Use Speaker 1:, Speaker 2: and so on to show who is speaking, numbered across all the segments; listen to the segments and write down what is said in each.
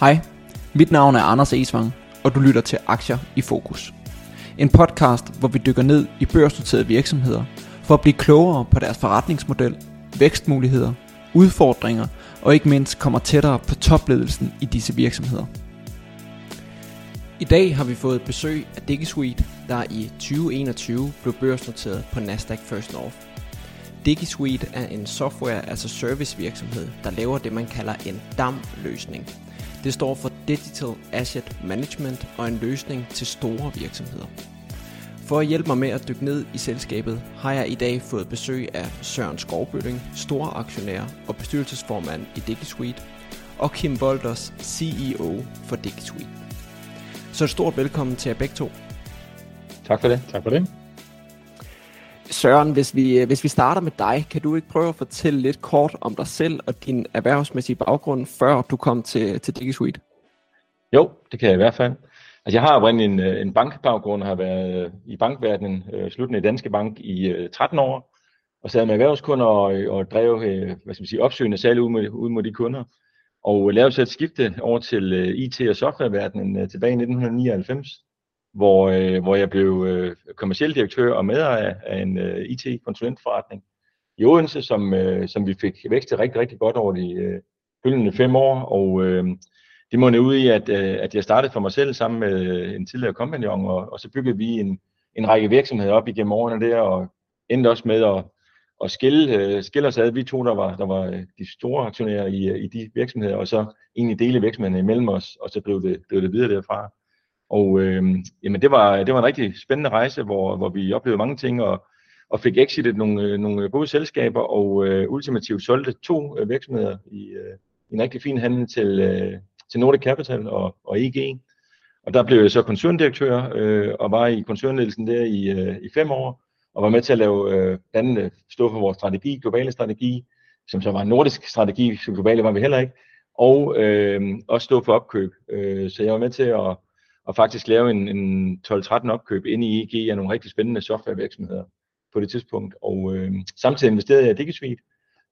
Speaker 1: Hej, mit navn er Anders Esvang, og du lytter til Aktier i Fokus. En podcast, hvor vi dykker ned i børsnoterede virksomheder for at blive klogere på deres forretningsmodel, vækstmuligheder, udfordringer og ikke mindst kommer tættere på topledelsen i disse virksomheder. I dag har vi fået besøg af DigiSuite, der i 2021 blev børsnoteret på Nasdaq First North. DigiSuite er en software as a service virksomhed, der laver det man kalder en DAM-løsning. Det står for Digital Asset Management og en løsning til store virksomheder. For at hjælpe mig med at dykke ned i selskabet, har jeg i dag fået besøg af Søren Skovbølling, store aktionær og bestyrelsesformand i DigiSuite, og Kim Bolders, CEO for DigiSuite. Så et stort velkommen til jer begge to.
Speaker 2: Tak for det.
Speaker 3: Tak for det.
Speaker 1: Søren, hvis vi, øh, hvis vi starter med dig, kan du ikke prøve at fortælle lidt kort om dig selv og din erhvervsmæssige baggrund, før du kom til, til DigiSuite?
Speaker 2: Jo, det kan jeg i hvert fald. Altså, jeg har oprindeligt en, øh, en bankbaggrund og har været øh, i bankverdenen, øh, sluttende i Danske Bank i øh, 13 år, og sad med erhvervskunder og, og drev øh, hvad skal man sige, opsøgende salg ud mod, ud mod de kunder. Og lavede så et skifte over til øh, IT- og softwareverdenen øh, tilbage i 1999, hvor, øh, hvor jeg blev øh, kommersiel direktør og medejer af en øh, IT-konsulentforretning i Odense, som, øh, som vi fik vækstet rigtig, rigtig godt over de øh, følgende fem år. Og øh, det må ud i, at, øh, at jeg startede for mig selv sammen med øh, en tidligere kompagnon, og, og så byggede vi en, en række virksomheder op igennem årene der, og endte også med at, at skille, øh, skille os ad. Vi to, der var, der var øh, de store aktionærer i, øh, i de virksomheder, og så egentlig dele virksomhederne imellem os, og så blev det, blev det videre derfra. Og øh, jamen det, var, det var en rigtig spændende rejse, hvor, hvor vi oplevede mange ting, og, og fik exitet nogle, øh, nogle gode selskaber, og øh, ultimativt solgte to øh, virksomheder i, øh, en rigtig fin handel til, øh, til Nordic Capital og, og EG. Og der blev jeg så koncerndirektør, øh, og var i koncernledelsen der i, øh, i fem år, og var med til at lave øh, andet øh, stå for vores strategi, globale strategi, som så var en nordisk strategi, så globale var vi heller ikke, og øh, også stå for opkøb. Øh, så jeg var med til at og faktisk lave en, en 12-13 opkøb ind i IG af nogle rigtig spændende softwarevirksomheder på det tidspunkt. Og øh, samtidig investerede jeg i DigiSuite,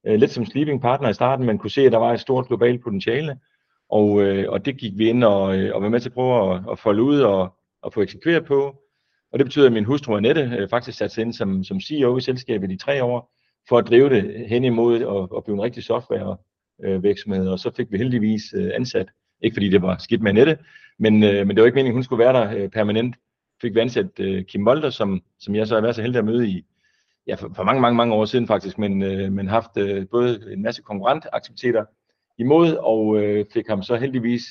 Speaker 2: øh, lidt som sleeping partner i starten, men kunne se, at der var et stort globalt potentiale. Og, øh, og det gik vi ind og, øh, og var med til at prøve at, at folde ud og, og få eksekveret på. Og det betyder, at min hustru Annette øh, faktisk satte sig ind som, som CEO i selskabet i tre år, for at drive det hen imod at, at blive en rigtig software øh, virksomhed. Og så fik vi heldigvis øh, ansat, ikke fordi det var skidt med Annette, men, øh, men det var ikke meningen, hun skulle være der øh, permanent. Fik vi ansat øh, Kim Volter, som, som jeg så har været så heldig at møde i, ja, for, for mange, mange, mange år siden faktisk, men, øh, men haft øh, både en masse konkurrentaktiviteter imod, og øh, fik ham så heldigvis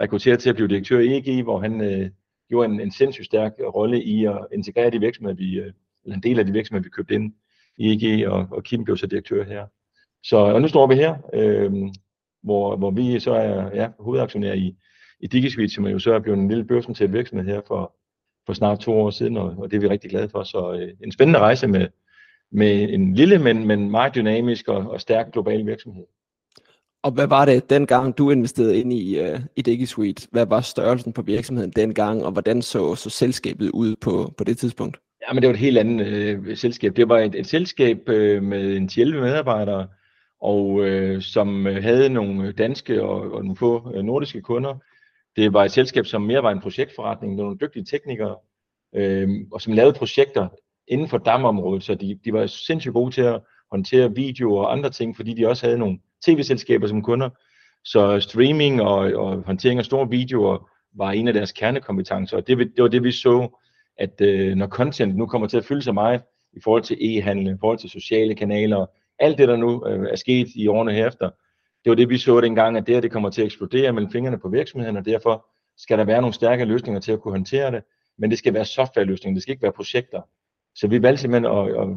Speaker 2: rekrutteret til at blive direktør i EG, hvor han øh, gjorde en, en sindssygt stærk rolle i at integrere de virksomheder, vi, øh, eller en del af de virksomheder, vi købte ind i EG, og, og Kim blev så direktør her. Så og nu står vi her, øh, hvor, hvor vi så er ja, hovedaktionær i, i DigiSuite, som jo så er blevet en lille børsnoteret virksomhed her for, for snart to år siden, og, og det er vi rigtig glade for. Så øh, en spændende rejse med, med en lille, men, men meget dynamisk og, og stærk global virksomhed.
Speaker 1: Og hvad var det dengang, du investerede ind i, uh, i DigiSuite? Hvad var størrelsen på virksomheden dengang, og hvordan så, så selskabet ud på, på det tidspunkt?
Speaker 2: Ja, men det var et helt andet øh, selskab. Det var et, et selskab øh, med en 11 medarbejdere, og øh, som øh, havde nogle danske og, og nogle få øh, nordiske kunder. Det var et selskab, som mere var en projektforretning med nogle dygtige teknikere, øh, og som lavede projekter inden for damområdet, så de, de var sindssygt gode til at håndtere video og andre ting, fordi de også havde nogle tv-selskaber som kunder. Så streaming og, og håndtering af store videoer var en af deres kernekompetencer, og det, det var det, vi så, at øh, når content nu kommer til at fylde så meget i forhold til e-handel, i forhold til sociale kanaler, alt det, der nu øh, er sket i årene herefter, det var det, vi så dengang, at det her det kommer til at eksplodere mellem fingrene på virksomheden, og derfor skal der være nogle stærke løsninger til at kunne håndtere det, men det skal være softwareløsninger, det skal ikke være projekter. Så vi valgte simpelthen at, at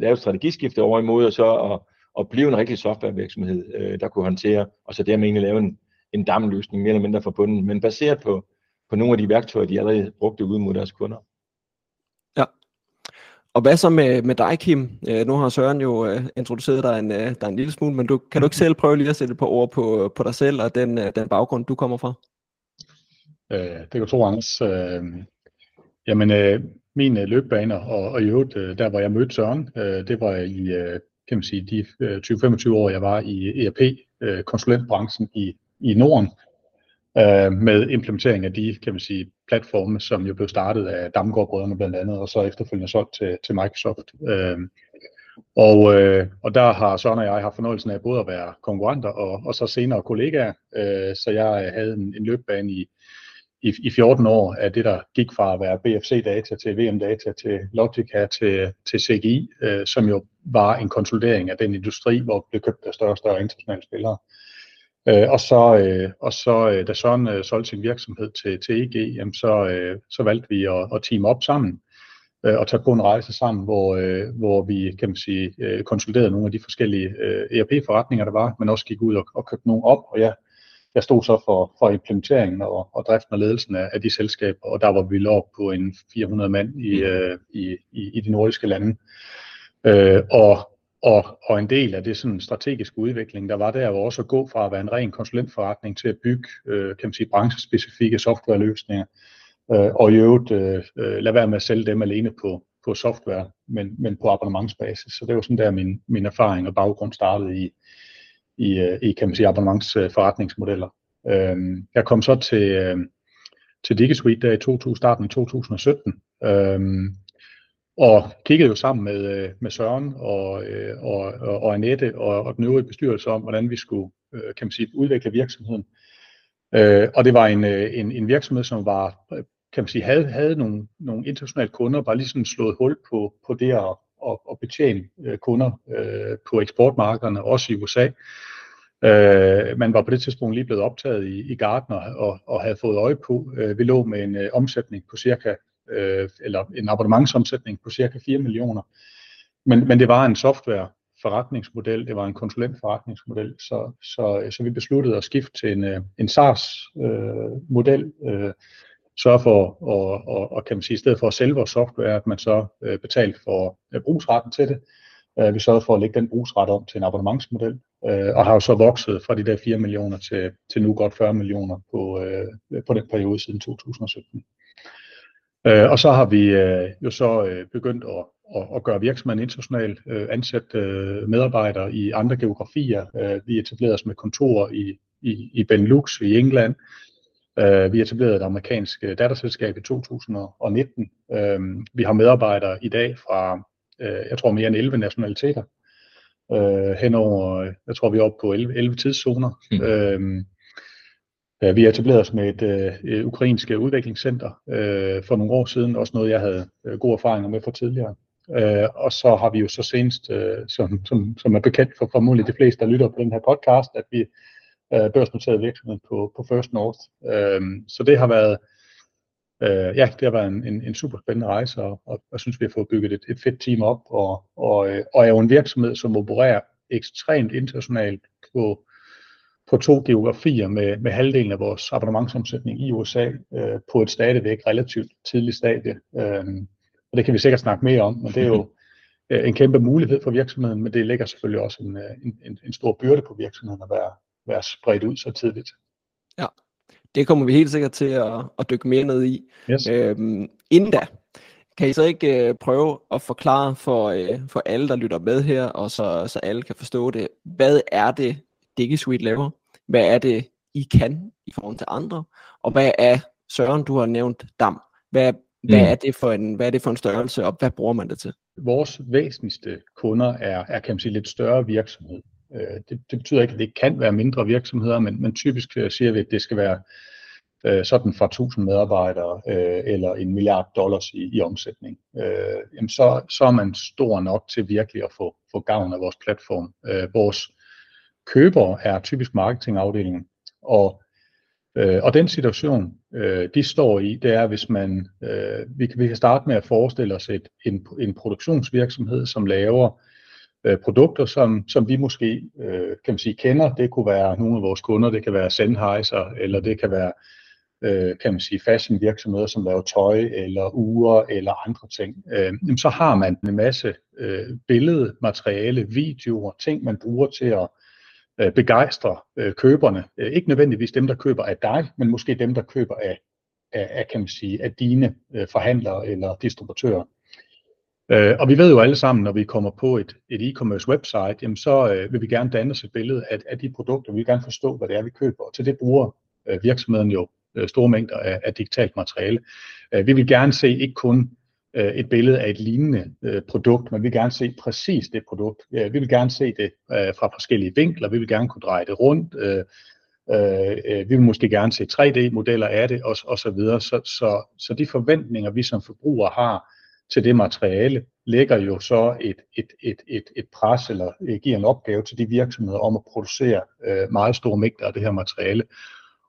Speaker 2: lave et strategiskifte over imod, og så at, at blive en rigtig softwarevirksomhed, øh, der kunne håndtere, og så dermed egentlig lave en, en damløsning mere eller mindre forbundet, men baseret på, på nogle af de værktøjer, de allerede brugte ud mod deres kunder.
Speaker 1: Og hvad så med, med dig, Kim? Øh, nu har Søren jo øh, introduceret dig en, øh, dig en lille smule, men du, kan du ikke selv prøve lige at sætte på ord på, på dig selv og den, øh, den baggrund, du kommer fra?
Speaker 3: Øh, det kan du tro, Anders. Øh, jamen, øh, min øh, løbebane, og, og i øvrigt, øh, der hvor jeg mødte Søren, øh, det var i øh, kan man sige, de øh, 20-25 år, jeg var i ERP-konsulentbranchen øh, i, i Norden øh, med implementering af de, kan man sige, platforme, som jo blev startet af Damgaard-brødrene blandt andet, og så efterfølgende solgt til, til Microsoft. Øh, og, øh, og der har Søren og jeg haft fornøjelsen af både at være konkurrenter og, og så senere kollegaer. Øh, så jeg havde en, en løbbane i, i, i 14 år af det, der gik fra at være BFC-data til VM-data til Logica til, til CGI, øh, som jo var en konsolidering af den industri, hvor det blev købt af større og større internationale spillere. Øh, og så, øh, og så øh, da Søren øh, solgte sin virksomhed til, til EG, jamen så, øh, så valgte vi at, at team op sammen øh, og tage på en rejse sammen, hvor, øh, hvor vi kan man sige, øh, konsoliderede nogle af de forskellige øh, ERP-forretninger, der var, men også gik ud og, og købte nogle op, og jeg, jeg stod så for, for implementeringen og, og driften og ledelsen af, af de selskaber, og der var vi lå på en 400 mand i, øh, i, i, i de nordiske lande. Øh, og, og, og en del af det sådan strategiske udvikling, der var der var også at gå fra at være en ren konsulentforretning til at bygge øh, kan man sige, branchespecifikke softwareløsninger, øh, og i øvrigt øh, øh, lade være med at sælge dem alene på, på software, men, men på abonnementsbasis. Så det var sådan der min, min erfaring og baggrund startede i, i, øh, i kan man sige, abonnementsforretningsmodeller. Øh, jeg kom så til, øh, til DigiSuite der i 2000, starten i 2017, øh, og kiggede jo sammen med, øh, med Søren og, øh, og, og, og Annette og, og den øvrige bestyrelse om, hvordan vi skulle øh, kan man sige, udvikle virksomheden. Og det var en, en, en virksomhed, som var, kan man sige, havde, havde nogle, nogle internationale kunder, bare ligesom slået hul på, på det at, at, at betjene kunder på eksportmarkederne, også i USA. Øh, man var på det tidspunkt lige blevet optaget i, i Gartner og, og havde fået øje på. Øh, vi lå med en øh, omsætning på cirka øh, eller en abonnementsomsætning på cirka 4 millioner. Men, men det var en software forretningsmodel, det var en konsulentforretningsmodel, så, så, så vi besluttede at skifte til en, øh, en SaaS-model, øh, øh, sørge for, og, og, og kan man sige, i stedet for at sælge vores software, at man så øh, betalte for øh, brugsretten til det. Øh, vi sørgede for at lægge den brugsret om til en abonnementsmodel, øh, og har jo så vokset fra de der 4 millioner til, til nu godt 40 millioner på, øh, på den periode siden 2017. Øh, og så har vi øh, jo så øh, begyndt at, at, at gøre virksomheden international, øh, ansætte øh, medarbejdere i andre geografier. Øh, vi etablerede os med kontorer i, i, i Benelux i England. Øh, vi etablerede et amerikansk øh, datterselskab i 2019. Øh, vi har medarbejdere i dag fra, øh, jeg tror, mere end 11 nationaliteter. Øh, henover, jeg tror, vi er oppe på 11, 11 tidszoner. Mm. Øh, Øh, Øh, vi etablerede os med et øh, ukrainsk udviklingscenter øh, for nogle år siden, også noget jeg havde øh, gode erfaringer med fra tidligere. Øh, og så har vi jo så senest, øh, som, som, som er bekendt for formodentlig de fleste, der lytter på den her podcast, at vi øh, børsnoterede virksomheden på, på First North. Øh, så det har været, øh, ja, det har været en, en, en super spændende rejse, og, og jeg synes, vi har fået bygget et, et fedt team op, og, og, øh, og er jo en virksomhed, som opererer ekstremt internationalt på på to geografier med, med halvdelen af vores abonnementsomsætning i USA øh, på et stadigvæk relativt tidligt stadie. Øh, og det kan vi sikkert snakke mere om, men det er jo øh, en kæmpe mulighed for virksomheden, men det lægger selvfølgelig også en, øh, en, en, en stor byrde på virksomheden at være, være spredt ud så tidligt.
Speaker 1: Ja, det kommer vi helt sikkert til at, at dykke mere ned i. Yes. Øhm, inden da, kan I så ikke øh, prøve at forklare for, øh, for alle, der lytter med her, og så, så alle kan forstå det, hvad er det, DigiSuite laver? Hvad er det, I kan i forhold til andre? Og hvad er, Søren, du har nævnt DAM. Hvad, mm. hvad, er det for en, hvad er det for en størrelse, og hvad bruger man det til?
Speaker 3: Vores væsentligste kunder er, er kan man sige, lidt større virksomhed. Øh, det, det betyder ikke, at det kan være mindre virksomheder, men, men typisk siger vi, at det skal være øh, sådan fra 1000 medarbejdere øh, eller en milliard dollars i, i omsætning, øh, jamen så, så er man stor nok til virkelig at få, få gavn af vores platform. Øh, vores køber er typisk marketingafdelingen. Og, øh, og den situation, øh, de står i, det er, hvis man, øh, vi, kan, vi kan starte med at forestille os et, en, en produktionsvirksomhed, som laver øh, produkter, som, som vi måske øh, kan man sige, kender. Det kunne være nogle af vores kunder, det kan være Sennheiser, eller det kan være øh, kan man sige, fashion virksomheder, som laver tøj eller uger eller andre ting, øh, så har man en masse øh, billedmateriale, videoer, ting, man bruger til at øh, begejstre øh, køberne. Øh, ikke nødvendigvis dem, der køber af dig, men måske dem, der køber af, af, af kan man sige, af dine øh, forhandlere eller distributører. Øh, og vi ved jo alle sammen, når vi kommer på et, et e-commerce website, jamen så øh, vil vi gerne danne os et billede af, af de produkter. Vi vil gerne forstå, hvad det er, vi køber. Og til det bruger øh, virksomheden jo øh, store mængder af, af digitalt materiale. Øh, vi vil gerne se ikke kun øh, et billede af et lignende øh, produkt, men vi vil gerne se præcis det produkt. Ja, vi vil gerne se det øh, fra forskellige vinkler, vi vil gerne kunne dreje det rundt, øh, øh, øh vi vil måske gerne se 3D-modeller af det, og, og så videre. Så, så, så de forventninger, vi som forbrugere har til det materiale, lægger jo så et, et, et, et, et pres, eller giver en opgave til de virksomheder om at producere øh, meget store mængder af det her materiale.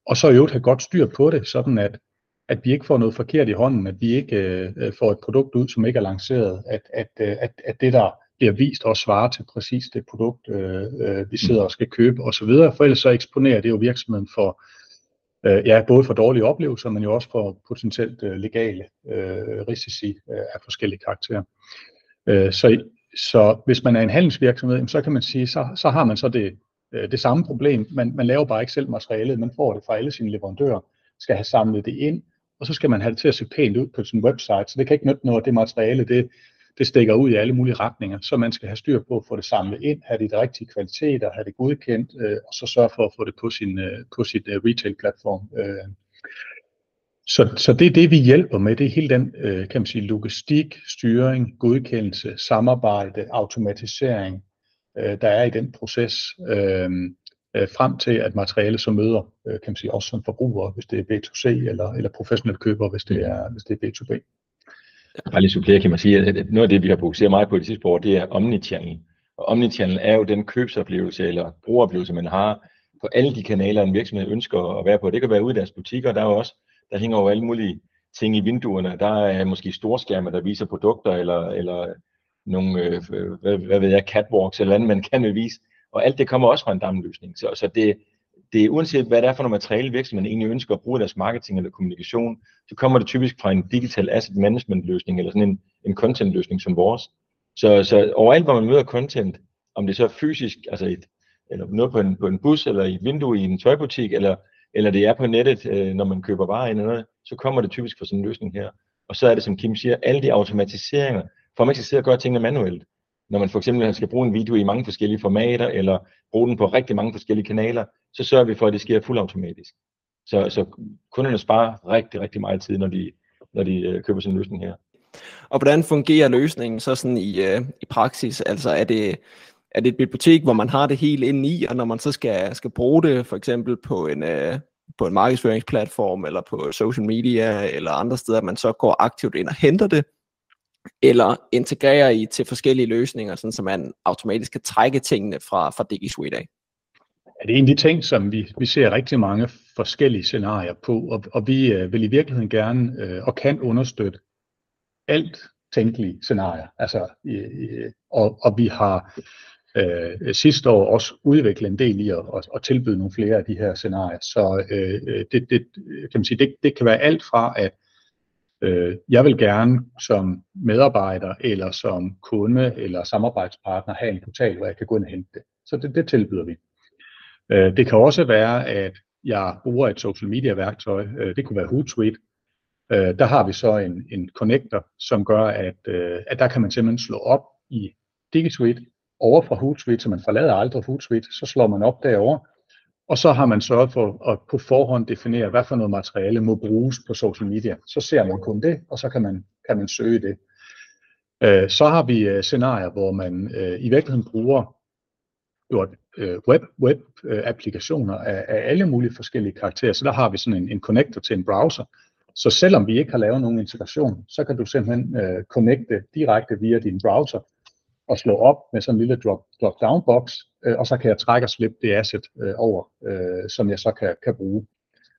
Speaker 3: Og så i øvrigt have godt styr på det, sådan at at vi ikke får noget forkert i hånden, at vi ikke øh, øh, får et produkt ud, som ikke er lanceret, at, at, øh, at, at det, der bliver vist, også svarer til præcis det produkt, øh, øh, vi sidder og skal købe osv., for ellers så eksponerer det jo virksomheden for, øh, ja, både for dårlige oplevelser, men jo også for potentielt øh, legale øh, risici øh, af forskellige karakterer. Øh, så, så hvis man er en handelsvirksomhed, så kan man sige, så, så har man så det, øh, det samme problem. Man, man laver bare ikke selv materialet, man får det fra alle sine leverandører, skal have samlet det ind, og så skal man have det til at se pænt ud på sin website, så det kan ikke nytte noget, det materiale, det, det stikker ud i alle mulige retninger, så man skal have styr på at få det samlet ind, have det i de rigtige kvaliteter, have det godkendt, øh, og så sørge for at få det på sin, øh, på sit øh, retail-platform. Øh. Så, så det er det, vi hjælper med, det er hele den, øh, kan man sige, logistik, styring, godkendelse, samarbejde, automatisering, øh, der er i den proces. Øh, øh, frem til, at materialet så møder, øh, kan man sige, også som forbruger, hvis det er B2C, eller, eller professionelle køber, hvis det mm. er, hvis det er B2B.
Speaker 2: Bare lige supplere, kan man sige, at noget af det, vi har fokuseret meget på det sidste år, det er omnichannel. Og omnichannel er jo den købsoplevelse eller brugeroplevelse, man har på alle de kanaler, en virksomhed ønsker at være på. Det kan være ude i deres butikker, der er også, der hænger jo alle mulige ting i vinduerne. Der er måske storskærme, der viser produkter, eller, eller nogle, øh, hvad, hvad ved jeg, catwalks eller andet, man kan vise. Og alt det kommer også fra en damløsning. Så, så det, det er uanset hvad det er for noget materiale virksomheden egentlig ønsker at bruge deres marketing eller kommunikation, så kommer det typisk fra en digital asset management løsning eller sådan en, en content løsning som vores. Så, så overalt hvor man møder content, om det så er fysisk, altså et, eller noget på en, på en bus eller i et vindue i en tøjbutik, eller, eller det er på nettet, øh, når man køber varer eller noget, så kommer det typisk fra sådan en løsning her. Og så er det, som Kim siger, alle de automatiseringer, for man ikke skal sidde og gøre tingene manuelt når man for eksempel skal bruge en video i mange forskellige formater, eller bruge den på rigtig mange forskellige kanaler, så sørger vi for, at det sker fuldautomatisk. Så, så kunderne sparer rigtig, rigtig meget tid, når de, når de øh, køber sådan en løsning her.
Speaker 1: Og hvordan fungerer løsningen så sådan i, øh, i praksis? Altså er det, er det et bibliotek, hvor man har det helt inde i, og når man så skal, skal bruge det for eksempel på en, øh, på en markedsføringsplatform, eller på social media, eller andre steder, at man så går aktivt ind og henter det, eller integrere I til forskellige løsninger, sådan så man automatisk kan trække tingene fra, fra DigiSuite af?
Speaker 3: Ja, det er en af de ting, som vi, vi ser rigtig mange forskellige scenarier på, og, og vi øh, vil i virkeligheden gerne øh, og kan understøtte alt tænkelige scenarier. Altså, øh, og, og vi har øh, sidste år også udviklet en del i at, at, at tilbyde nogle flere af de her scenarier. Så øh, øh det, det, kan man sige, det, det kan være alt fra, at Øh, jeg vil gerne som medarbejder eller som kunde eller samarbejdspartner have en portal, hvor jeg kan gå ind og hente det. Så det, det tilbyder vi. Øh, det kan også være, at jeg bruger et social media værktøj. Øh, det kunne være Hootsuite. Øh, der har vi så en, en connector, som gør, at, øh, at der kan man simpelthen slå op i DigiSuite over fra Hootsuite, så man forlader aldrig Hootsuite. Så slår man op derovre, og så har man sørget for at på forhånd definere, hvad for noget materiale må bruges på social media. Så ser man kun det, og så kan man, kan man søge det. Øh, så har vi øh, scenarier, hvor man øh, i virkeligheden bruger øh, web, web øh, applikationer af, af alle mulige forskellige karakterer. Så der har vi sådan en, en connector til en browser. Så selvom vi ikke har lavet nogen integration, så kan du simpelthen øh, connecte direkte via din browser og slå op med sådan en lille drop, drop down box, øh, og så kan jeg trække og slippe det asset øh, over, øh, som jeg så kan, kan bruge.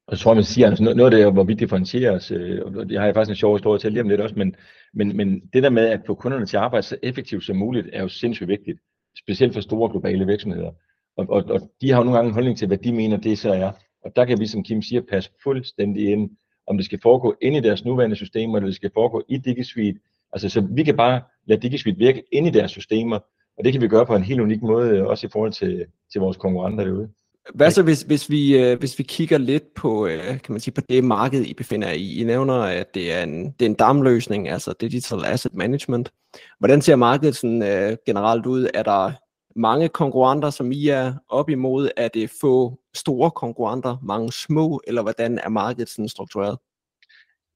Speaker 2: Og så tror jeg, man siger, altså noget af det, hvor vi differentierer os, øh, og det har jeg faktisk en sjov historie til lige om lidt også, men, men, men det der med at få kunderne til at arbejde så effektivt som muligt, er jo sindssygt vigtigt, specielt for store globale virksomheder. Og, og, og de har jo nogle gange en holdning til, hvad de mener, det så er. Og der kan vi, som Kim siger, passe fuldstændig ind, om det skal foregå ind i deres nuværende systemer, eller det skal foregå i DigiSuite, Altså, så vi kan bare lade DigiSuite virke ind i deres systemer, og det kan vi gøre på en helt unik måde, øh, også i forhold til, til vores konkurrenter derude.
Speaker 1: Hvad så, hvis, hvis, vi, øh, hvis vi kigger lidt på, øh, kan man sige, på det marked, I befinder jer i? I nævner, at det er en, det er en DAM-løsning, altså Digital Asset Management. Hvordan ser markedet sådan, uh, generelt ud? Er der mange konkurrenter, som I er op imod? Er det få store konkurrenter, mange små, eller hvordan er markedet sådan struktureret?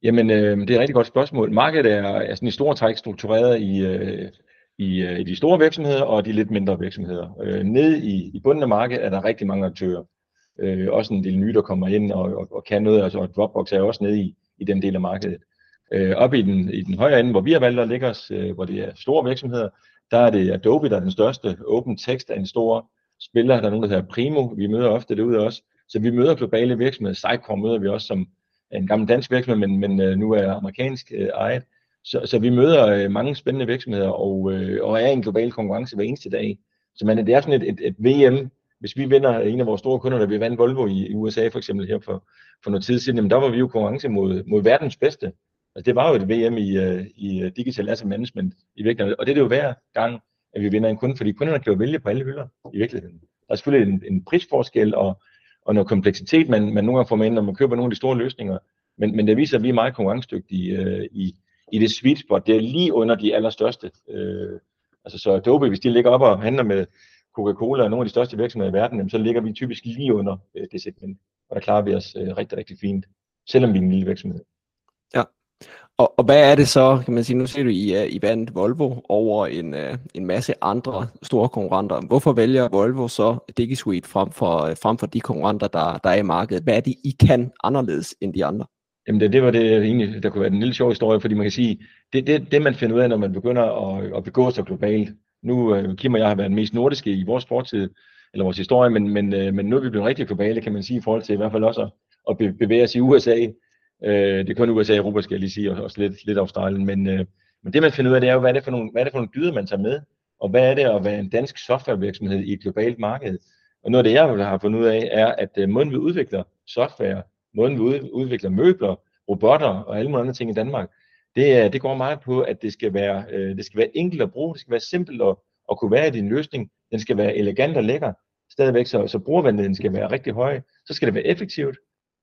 Speaker 2: Jamen, øh, det er et rigtig godt spørgsmål. Markedet er, er sådan i store træk struktureret i, øh, i, øh, i de store virksomheder og de lidt mindre virksomheder. Øh, nede i, i bunden af markedet er der rigtig mange aktører. Øh, også en del nye, der kommer ind og, og, og kan noget, altså, og Dropbox er også nede i, i den del af markedet. Øh, op i den, i den højere ende, hvor vi har valgt at lægge os, øh, hvor det er store virksomheder, der er det Adobe, der er den største. Open Text er en stor spiller. Der er nogen, der hedder Primo. Vi møder ofte det ud også. Så vi møder globale virksomheder. Sitecore møder vi også som en gammel dansk virksomhed, men, men øh, nu er amerikansk øh, ejet. Så, så vi møder øh, mange spændende virksomheder og, øh, og er i en global konkurrence hver eneste dag. Så man, det er sådan et, et, et VM. Hvis vi vinder en af vores store kunder, der vi vandt Volvo i, i USA for eksempel her for, for noget tid siden, jamen der var vi jo konkurrence mod, mod verdens bedste. Altså det var jo et VM i, øh, i øh, Digital Asset Management i virkeligheden, og det er det jo hver gang, at vi vinder en kunde, fordi kunderne kan jo vælge på alle hylder i virkeligheden. Der er selvfølgelig en, en prisforskel og, og noget kompleksitet, man, man nogle gange får med ind, når man køber nogle af de store løsninger, men, men det viser, at vi er meget konkurrencedygtige øh, i, i det sweet spot. Det er lige under de allerstørste. Øh, altså så Adobe, hvis de ligger op og handler med Coca-Cola og nogle af de største virksomheder i verden, så ligger vi typisk lige under øh, det segment, og der klarer vi os øh, rigtig, rigtig fint, selvom vi er en lille virksomhed.
Speaker 1: Og, og hvad er det så, kan man sige, nu ser du, I, I vandt Volvo over en, uh, en masse andre store konkurrenter. Hvorfor vælger Volvo så DigiSuite frem for, øh, frem for de konkurrenter, der, der er i markedet? Hvad er det, I kan anderledes end de andre?
Speaker 2: Jamen det, det var det egentlig, der kunne være en lille sjov historie, fordi man kan sige, det det, det man finder ud af, når man begynder at, at begå sig globalt. Nu, uh, Kim og jeg har været mest nordiske i vores fortid, eller vores historie, men, men, uh, men nu er vi blevet rigtig globale, kan man sige, i forhold til i hvert fald også at, at bevæge os i USA, Øh, det er kun USA og Europa, skal jeg lige sige, og også lidt, lidt Australien. Men, øh, men det man finder ud af, det er jo, hvad er det for nogle, hvad er det for nogle dyder, man tager med? Og hvad er det at være en dansk softwarevirksomhed i et globalt marked? Og noget af det, jeg har fundet ud af, er, at øh, måden vi udvikler software, måden vi udvikler møbler, robotter og alle mulige andre ting i Danmark, det, det går meget på, at det skal være, øh, det skal være enkelt at bruge, det skal være simpelt at, at kunne være i din løsning, den skal være elegant og lækker, stadigvæk så, så brugervenligheden skal være rigtig høj, så skal det være effektivt,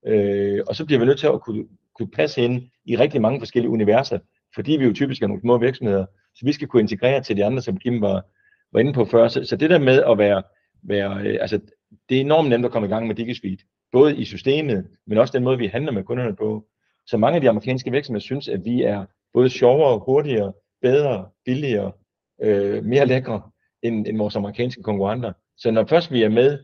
Speaker 2: Øh, og så bliver vi nødt til at kunne, kunne passe ind i rigtig mange forskellige universer, fordi vi jo typisk er nogle små virksomheder, så vi skal kunne integrere til de andre, som Kim var, var inde på før. Så, så det der med at være, være øh, altså det er enormt nemt at komme i gang med DigiSuite, både i systemet, men også den måde, vi handler med kunderne på. Så mange af de amerikanske virksomheder synes, at vi er både sjovere, hurtigere, bedre, billigere, øh, mere lækre end, end vores amerikanske konkurrenter. Så når først vi er med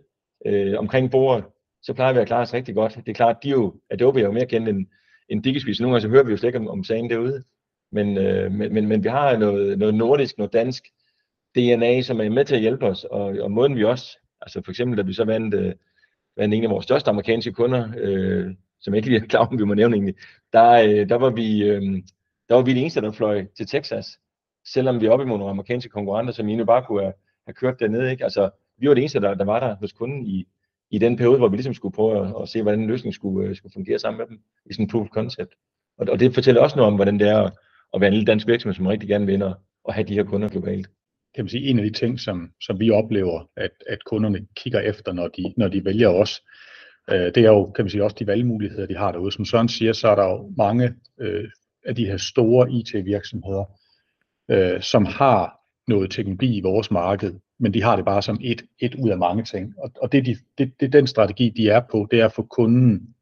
Speaker 2: øh, omkring bordet, så plejer vi at klare os rigtig godt. Det er klart, de jo, Adobe er jo mere kendt end, end DigiSuite, så nogle gange så hører vi jo slet ikke om, om sagen derude. Men, øh, men, men, men vi har noget, noget nordisk, noget dansk DNA, som er med til at hjælpe os, og, og måden vi også, altså for eksempel, da vi så vandt, øh, vandt en af vores største amerikanske kunder, øh, som jeg ikke lige er klar om, vi må nævne egentlig, der, øh, der, var vi, øh, der var vi de eneste, der fløj til Texas, selvom vi er oppe imod nogle amerikanske konkurrenter, som egentlig bare kunne have, have kørt dernede. Ikke? Altså, vi var det eneste, der, der var der hos kunden i, i den periode, hvor vi ligesom skulle prøve at, at se, hvordan en løsning skulle, øh, skulle fungere sammen med dem i sådan en proof of concept. Og, og det fortæller også noget om, hvordan det er at, at være en lille dansk virksomhed, som rigtig gerne vil og have de her kunder globalt.
Speaker 3: Kan man sige, en af de ting, som, som vi oplever, at, at kunderne kigger efter, når de, når de vælger os, øh, det er jo, kan man sige, også de valgmuligheder, de har derude. Som Søren siger, så er der jo mange øh, af de her store IT-virksomheder, øh, som har noget teknologi i vores marked, men de har det bare som et, et ud af mange ting. Og, og det, de, det, det den strategi, de er på, det er at få kunden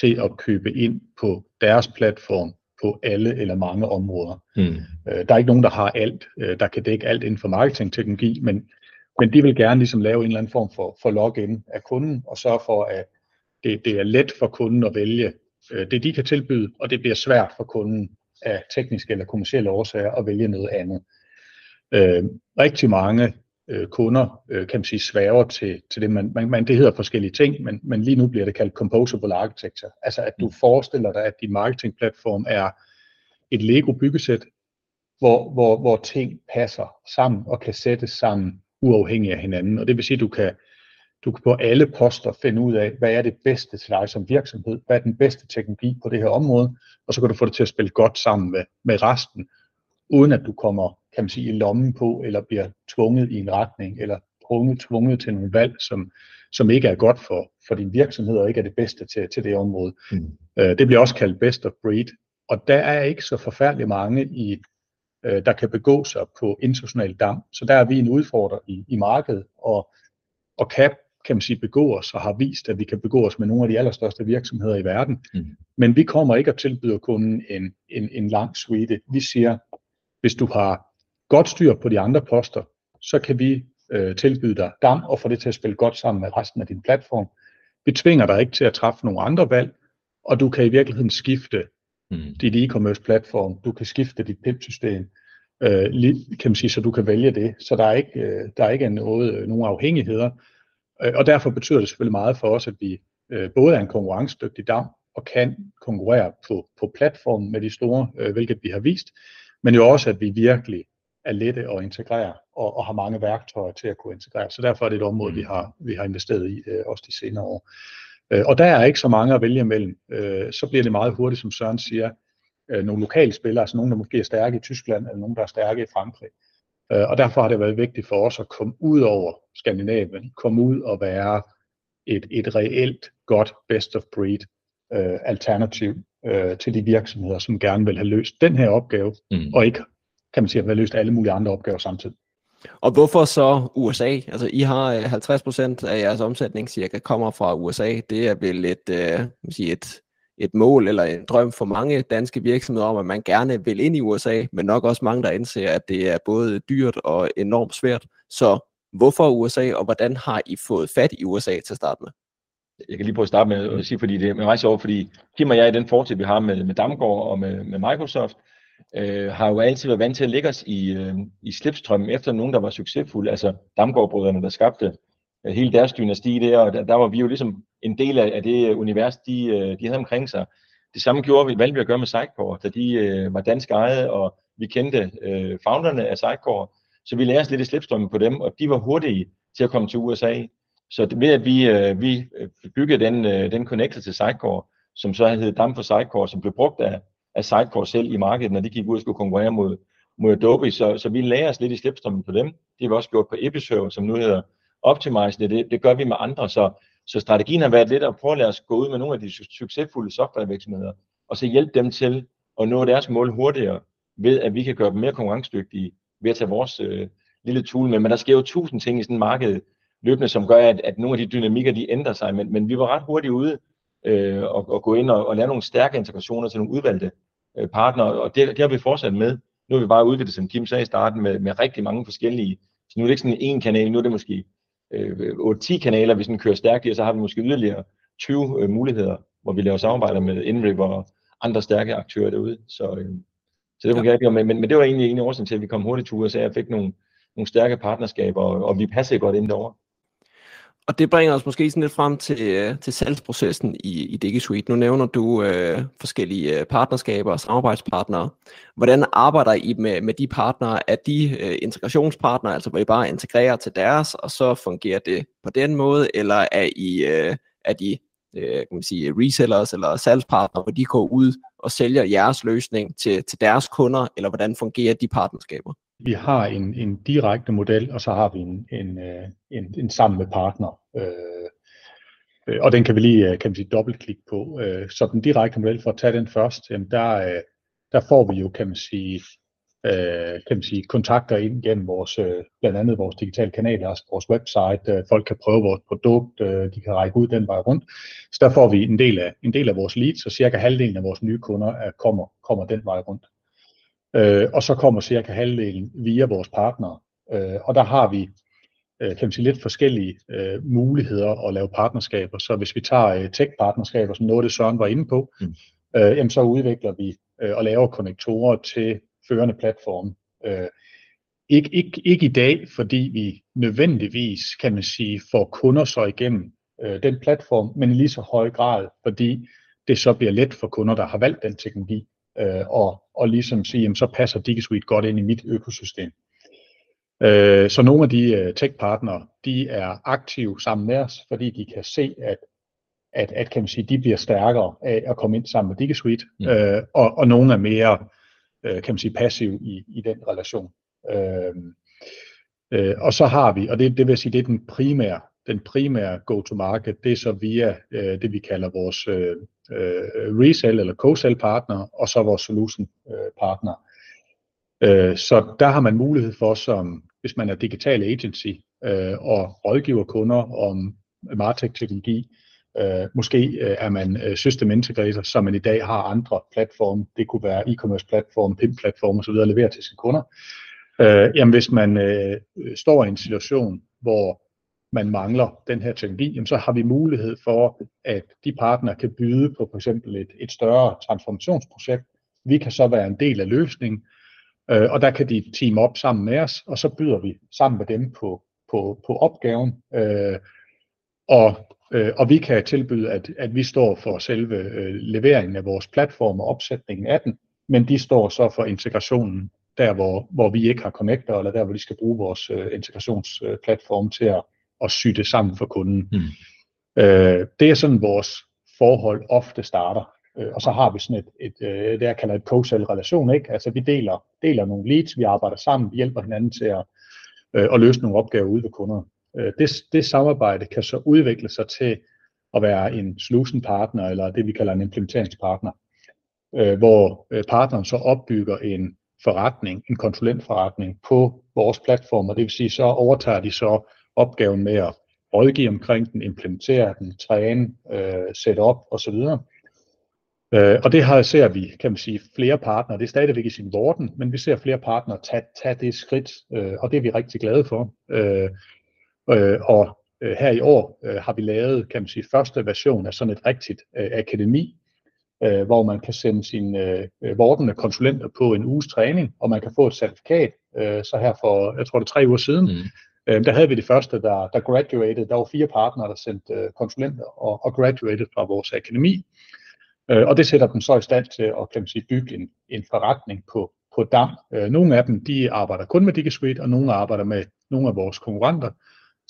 Speaker 3: til at købe ind på deres platform på alle eller mange områder. Mm. Øh, der er ikke nogen, der har alt, øh, der kan dække alt inden for marketingteknologi, men, men de vil gerne ligesom lave en eller anden form for, for login af kunden, og sørge for, at det, det er let for kunden at vælge øh, det, de kan tilbyde, og det bliver svært for kunden af tekniske eller kommersielle årsager at vælge noget andet. Øh, rigtig mange øh, kunder, øh, kan man sige, sværger til, til det, man, man, man, det hedder forskellige ting, men, men lige nu bliver det kaldt composable architecture. Altså at du mm. forestiller dig, at din marketingplatform er et Lego-byggesæt, hvor, hvor, hvor ting passer sammen og kan sættes sammen uafhængigt af hinanden. Og det vil sige, at du kan, du kan på alle poster finde ud af, hvad er det bedste til dig som virksomhed, hvad er den bedste teknologi på det her område, og så kan du få det til at spille godt sammen med, med resten, uden at du kommer kan man sige, i lommen på, eller bliver tvunget i en retning, eller tvunget, tvunget til nogle valg, som, som ikke er godt for, for din virksomhed, og ikke er det bedste til, til det område. Mm. Øh, det bliver også kaldt best of breed, og der er ikke så forfærdeligt mange i, øh, der kan begå sig på international dam. Så der er vi en udfordrer i, i markedet, og, og kan, kan man sige, begå os, og har vist, at vi kan begå os med nogle af de allerstørste virksomheder i verden. Mm. Men vi kommer ikke at tilbyde kunden en, en, en lang suite. Vi siger, hvis du har godt styr på de andre poster, så kan vi øh, tilbyde dig DAM og få det til at spille godt sammen med resten af din platform. Vi tvinger dig ikke til at træffe nogle andre valg, og du kan i virkeligheden skifte mm. dit e-commerce platform, du kan skifte dit PIP-system, øh, kan man sige, så du kan vælge det. Så der er ikke, øh, der er ikke noget, øh, nogen afhængigheder, øh, og derfor betyder det selvfølgelig meget for os, at vi øh, både er en konkurrencedygtig DAM, og kan konkurrere på, på platformen med de store, øh, hvilket vi har vist, men jo også, at vi virkelig er lette at integrere og, og har mange værktøjer til at kunne integrere. Så derfor er det et område, vi har, vi har investeret i øh, også de senere år. Øh, og der er ikke så mange at vælge imellem. Øh, så bliver det meget hurtigt, som Søren siger, øh, nogle lokale spillere, altså nogle, der måske er stærke i Tyskland, eller nogle, der er stærke i Frankrig. Øh, og derfor har det været vigtigt for os at komme ud over Skandinavien, komme ud og være et, et reelt godt best of breed øh, alternativ øh, til de virksomheder, som gerne vil have løst den her opgave, mm. og ikke kan man sige, at have løst alle mulige andre opgaver samtidig.
Speaker 1: Og hvorfor så USA? Altså, I har 50% øh, af jeres omsætning cirka kommer fra USA. Det er vel et, øh, sige et, et mål eller en drøm for mange danske virksomheder om, at man gerne vil ind i USA, men nok også mange, der indser, at det er både dyrt og enormt svært. Så hvorfor USA, og hvordan har I fået fat i USA til at starte med?
Speaker 2: Jeg kan lige prøve at starte med at sige, fordi det er meget sjovt, fordi Kim og jeg i den fortid, vi har med, med Damgaard og med, med Microsoft, øh, har jo altid været vant til at lægge os i, øh, i slipstrømmen efter nogen, der var succesfulde, altså Damgaard-brødrene, der skabte øh, hele deres dynasti der, og der, der var vi jo ligesom en del af, af det univers, de, øh, de havde omkring sig. Det samme gjorde vi, valgte vi at gøre med Sidecore, da de øh, var dansk ejet, og vi kendte øh, founderne af Sidecore, så vi lærte os lidt i slipstrømmen på dem, og de var hurtige til at komme til USA. Så ved at vi, øh, vi øh, byggede den, øh, den connector til Sidecore, som så hed Dam for Sidecore, som blev brugt af, af Sidecore selv i markedet, når de gik ud og skulle konkurrere mod, mod Adobe, så, så vi lærer os lidt i slipstrømmen på dem. Det har vi også gjort på Episerver, som nu hedder Optimize. Det, det, det gør vi med andre, så, så strategien har været lidt at prøve at lade os gå ud med nogle af de succesfulde softwarevirksomheder, og så hjælpe dem til at nå deres mål hurtigere, ved at vi kan gøre dem mere konkurrencedygtige ved at tage vores øh, lille tool med. Men der sker jo tusind ting i sådan en marked løbende, som gør, at, at nogle af de dynamikker, de ændrer sig. Men, men vi var ret hurtigt ude øh, og, og gå ind og, og lave nogle stærke integrationer til nogle udvalgte øh, partnere, og det, det har vi fortsat med. Nu har vi bare udviklet, som Kim sagde i starten, med, med rigtig mange forskellige, så nu er det ikke sådan en kanal, nu er det måske øh, 8-10 kanaler, vi sådan kører stærkt i, og så har vi måske yderligere 20 øh, muligheder, hvor vi laver samarbejder med InRiver og andre stærke aktører derude. Så, øh, så det var ja. men, men, men det var egentlig en af årsagen til, at vi kom hurtigt til USA og fik nogle, nogle stærke partnerskaber, og, og vi passede godt ind derovre.
Speaker 1: Og det bringer os måske sådan lidt frem til, øh, til salgsprocessen i, i DigiSuite. Nu nævner du øh, forskellige øh, partnerskaber og samarbejdspartnere. Hvordan arbejder I med, med de partnere? Er de øh, integrationspartnere, altså hvor I bare integrerer til deres, og så fungerer det på den måde? Eller er I øh, er de øh, kan man sige, resellers eller salgspartnere, hvor de går ud og sælger jeres løsning til, til deres kunder? Eller hvordan fungerer de partnerskaber?
Speaker 3: Vi har en, en direkte model, og så har vi en, en, øh, en, en sammen med partner. Øh, øh og den kan vi lige øh, kan vi sige, dobbeltklikke på. Øh, så den direkte model, for at tage den først, jamen der, der får vi jo, kan man sige, øh, kan man sige, kontakter ind gennem vores, øh, blandt andet vores digitale kanaler, altså vores website. Øh, folk kan prøve vores produkt, øh, de kan række ud den vej rundt. Så der får vi en del af, en del af vores leads, så cirka halvdelen af vores nye kunder er, kommer, kommer den vej rundt. Øh, og så kommer cirka halvdelen via vores partnere. Øh, og der har vi øh, kan man sige, lidt forskellige øh, muligheder at lave partnerskaber. Så hvis vi tager øh, tech-partnerskaber, som noget det Søren var inde på, mm. øh, jamen, så udvikler vi øh, og laver konnektorer til førende platforme. Øh, ikke, ikke, ikke i dag, fordi vi nødvendigvis, kan man sige, får kunder så igennem øh, den platform, men i lige så høj grad, fordi det så bliver let for kunder, der har valgt den teknologi, øh, og, og ligesom sige, jamen, så passer DigiSuite godt ind i mit økosystem. Øh, så nogle af de øh, tech-partnere, de er aktive sammen med os, fordi de kan se, at, at, at kan man sige, de bliver stærkere af at komme ind sammen med DigiSuite, mm. øh, og, og nogle er mere øh, kan man sige, passiv i, i den relation. Øh, øh, og så har vi, og det, det vil sige, det er den primære, den primære go-to-market, det er så via øh, det, vi kalder vores øh, øh resell eller co-sell partner, og så vores solution øh, partner. Øh, så der har man mulighed for, som hvis man er digital agency øh, og rådgiver kunder om Martech-teknologi, Øh, måske øh, er man øh, system integrator, som man i dag har andre platforme. Det kunne være e-commerce platform, PIM-platform osv. at levere til sine kunder. Øh, jamen hvis man øh, står i en situation, hvor man mangler den her teknologi, jamen så har vi mulighed for, at de partnere kan byde på for eksempel et, et større transformationsprojekt. Vi kan så være en del af løsningen, øh, og der kan de team op sammen med os, og så byder vi sammen med dem på, på, på opgaven. Øh, og Øh, og vi kan tilbyde, at, at vi står for selve øh, leveringen af vores platform og opsætningen af den, men de står så for integrationen der, hvor, hvor vi ikke har connector, eller der, hvor de skal bruge vores øh, integrationsplatform til at, at sy det sammen for kunden. Mm. Øh, det er sådan, vores forhold ofte starter. Øh, og så har vi sådan et, et øh, det jeg kalder et co-sell relation, ikke? Altså vi deler, deler nogle leads, vi arbejder sammen, vi hjælper hinanden til at, øh, at løse nogle opgaver ude ved kunder. Øh, det, det samarbejde kan så udvikle sig til at være en solution partner, eller det vi kalder en implementeringspartner, øh, hvor øh, partneren så opbygger en forretning, en konsulentforretning på vores platform, og det vil sige, så overtager de så opgaven med at rådgive omkring den, implementere den, træne, øh, sætte op osv. Øh, og det har ser vi, kan man sige, flere partnere, det er stadigvæk i sin vorden, men vi ser flere partnere tage, tage det skridt, øh, og det er vi rigtig glade for. Øh, Øh, og øh, her i år øh, har vi lavet, kan man sige, første version af sådan et rigtigt øh, akademi, øh, hvor man kan sende sine øh, vordende konsulenter på en uges træning, og man kan få et certifikat. Øh, så her for, jeg tror det er tre uger siden, mm øh, der havde vi det første, der, der graduated. Der var fire partnere, der sendte øh, konsulenter og, og graduated fra vores akademi. Øh, og det sætter dem så i stand til at kan man sige, bygge en, en forretning på, på DAM. Øh, nogle af dem de arbejder kun med DigiSuite, og nogle arbejder med nogle af vores konkurrenter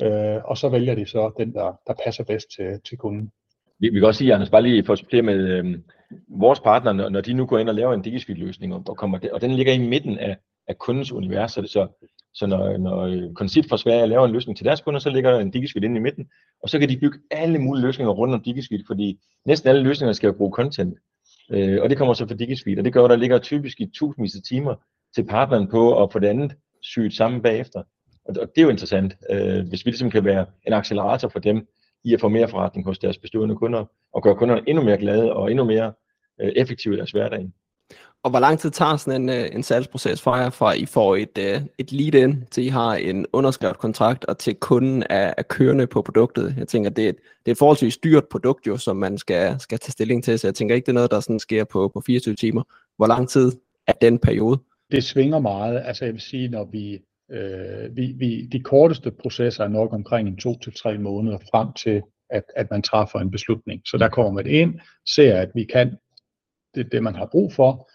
Speaker 3: øh, og så vælger de så den, der, der passer bedst til, til kunden.
Speaker 2: Vi, vi kan også sige, Anders, bare lige for at supplere med øh, vores partner, når, når de nu går ind og laver en DigiSuite-løsning, og, kommer det, og den ligger i midten af, af kundens univers, så, så, så når, når øh, Conceit fra Sverige laver en løsning til deres kunder, så ligger der en DigiSuite inde i midten, og så kan de bygge alle mulige løsninger rundt om DigiSuite, fordi næsten alle løsninger skal jo bruge content, øh, og det kommer så fra DigiSuite, og det gør, at der ligger typisk i tusindvis af timer til partneren på at få det andet syet sammen bagefter. Og det er jo interessant, øh, hvis vi ligesom kan være en accelerator for dem i at få mere forretning hos deres bestående kunder, og gøre kunderne endnu mere glade og endnu mere øh, effektive i deres hverdag.
Speaker 1: Og hvor lang tid tager sådan en, øh, en salgsproces fra jer, fra I får et, øh, et lead ind, til I har en underskrevet kontrakt, og til kunden er, er kørende på produktet? Jeg tænker, det er, et, det er et forholdsvis dyrt produkt, jo, som man skal, skal tage stilling til, så jeg tænker ikke, det er noget, der sådan sker på, på 24 timer. Hvor lang tid er den periode?
Speaker 3: Det svinger meget. Altså jeg vil sige, når vi Øh, vi, vi, de korteste processer er nok omkring en to til tre måneder frem til, at, at man træffer en beslutning. Så der kommer man ind, ser, at vi kan det, det man har brug for,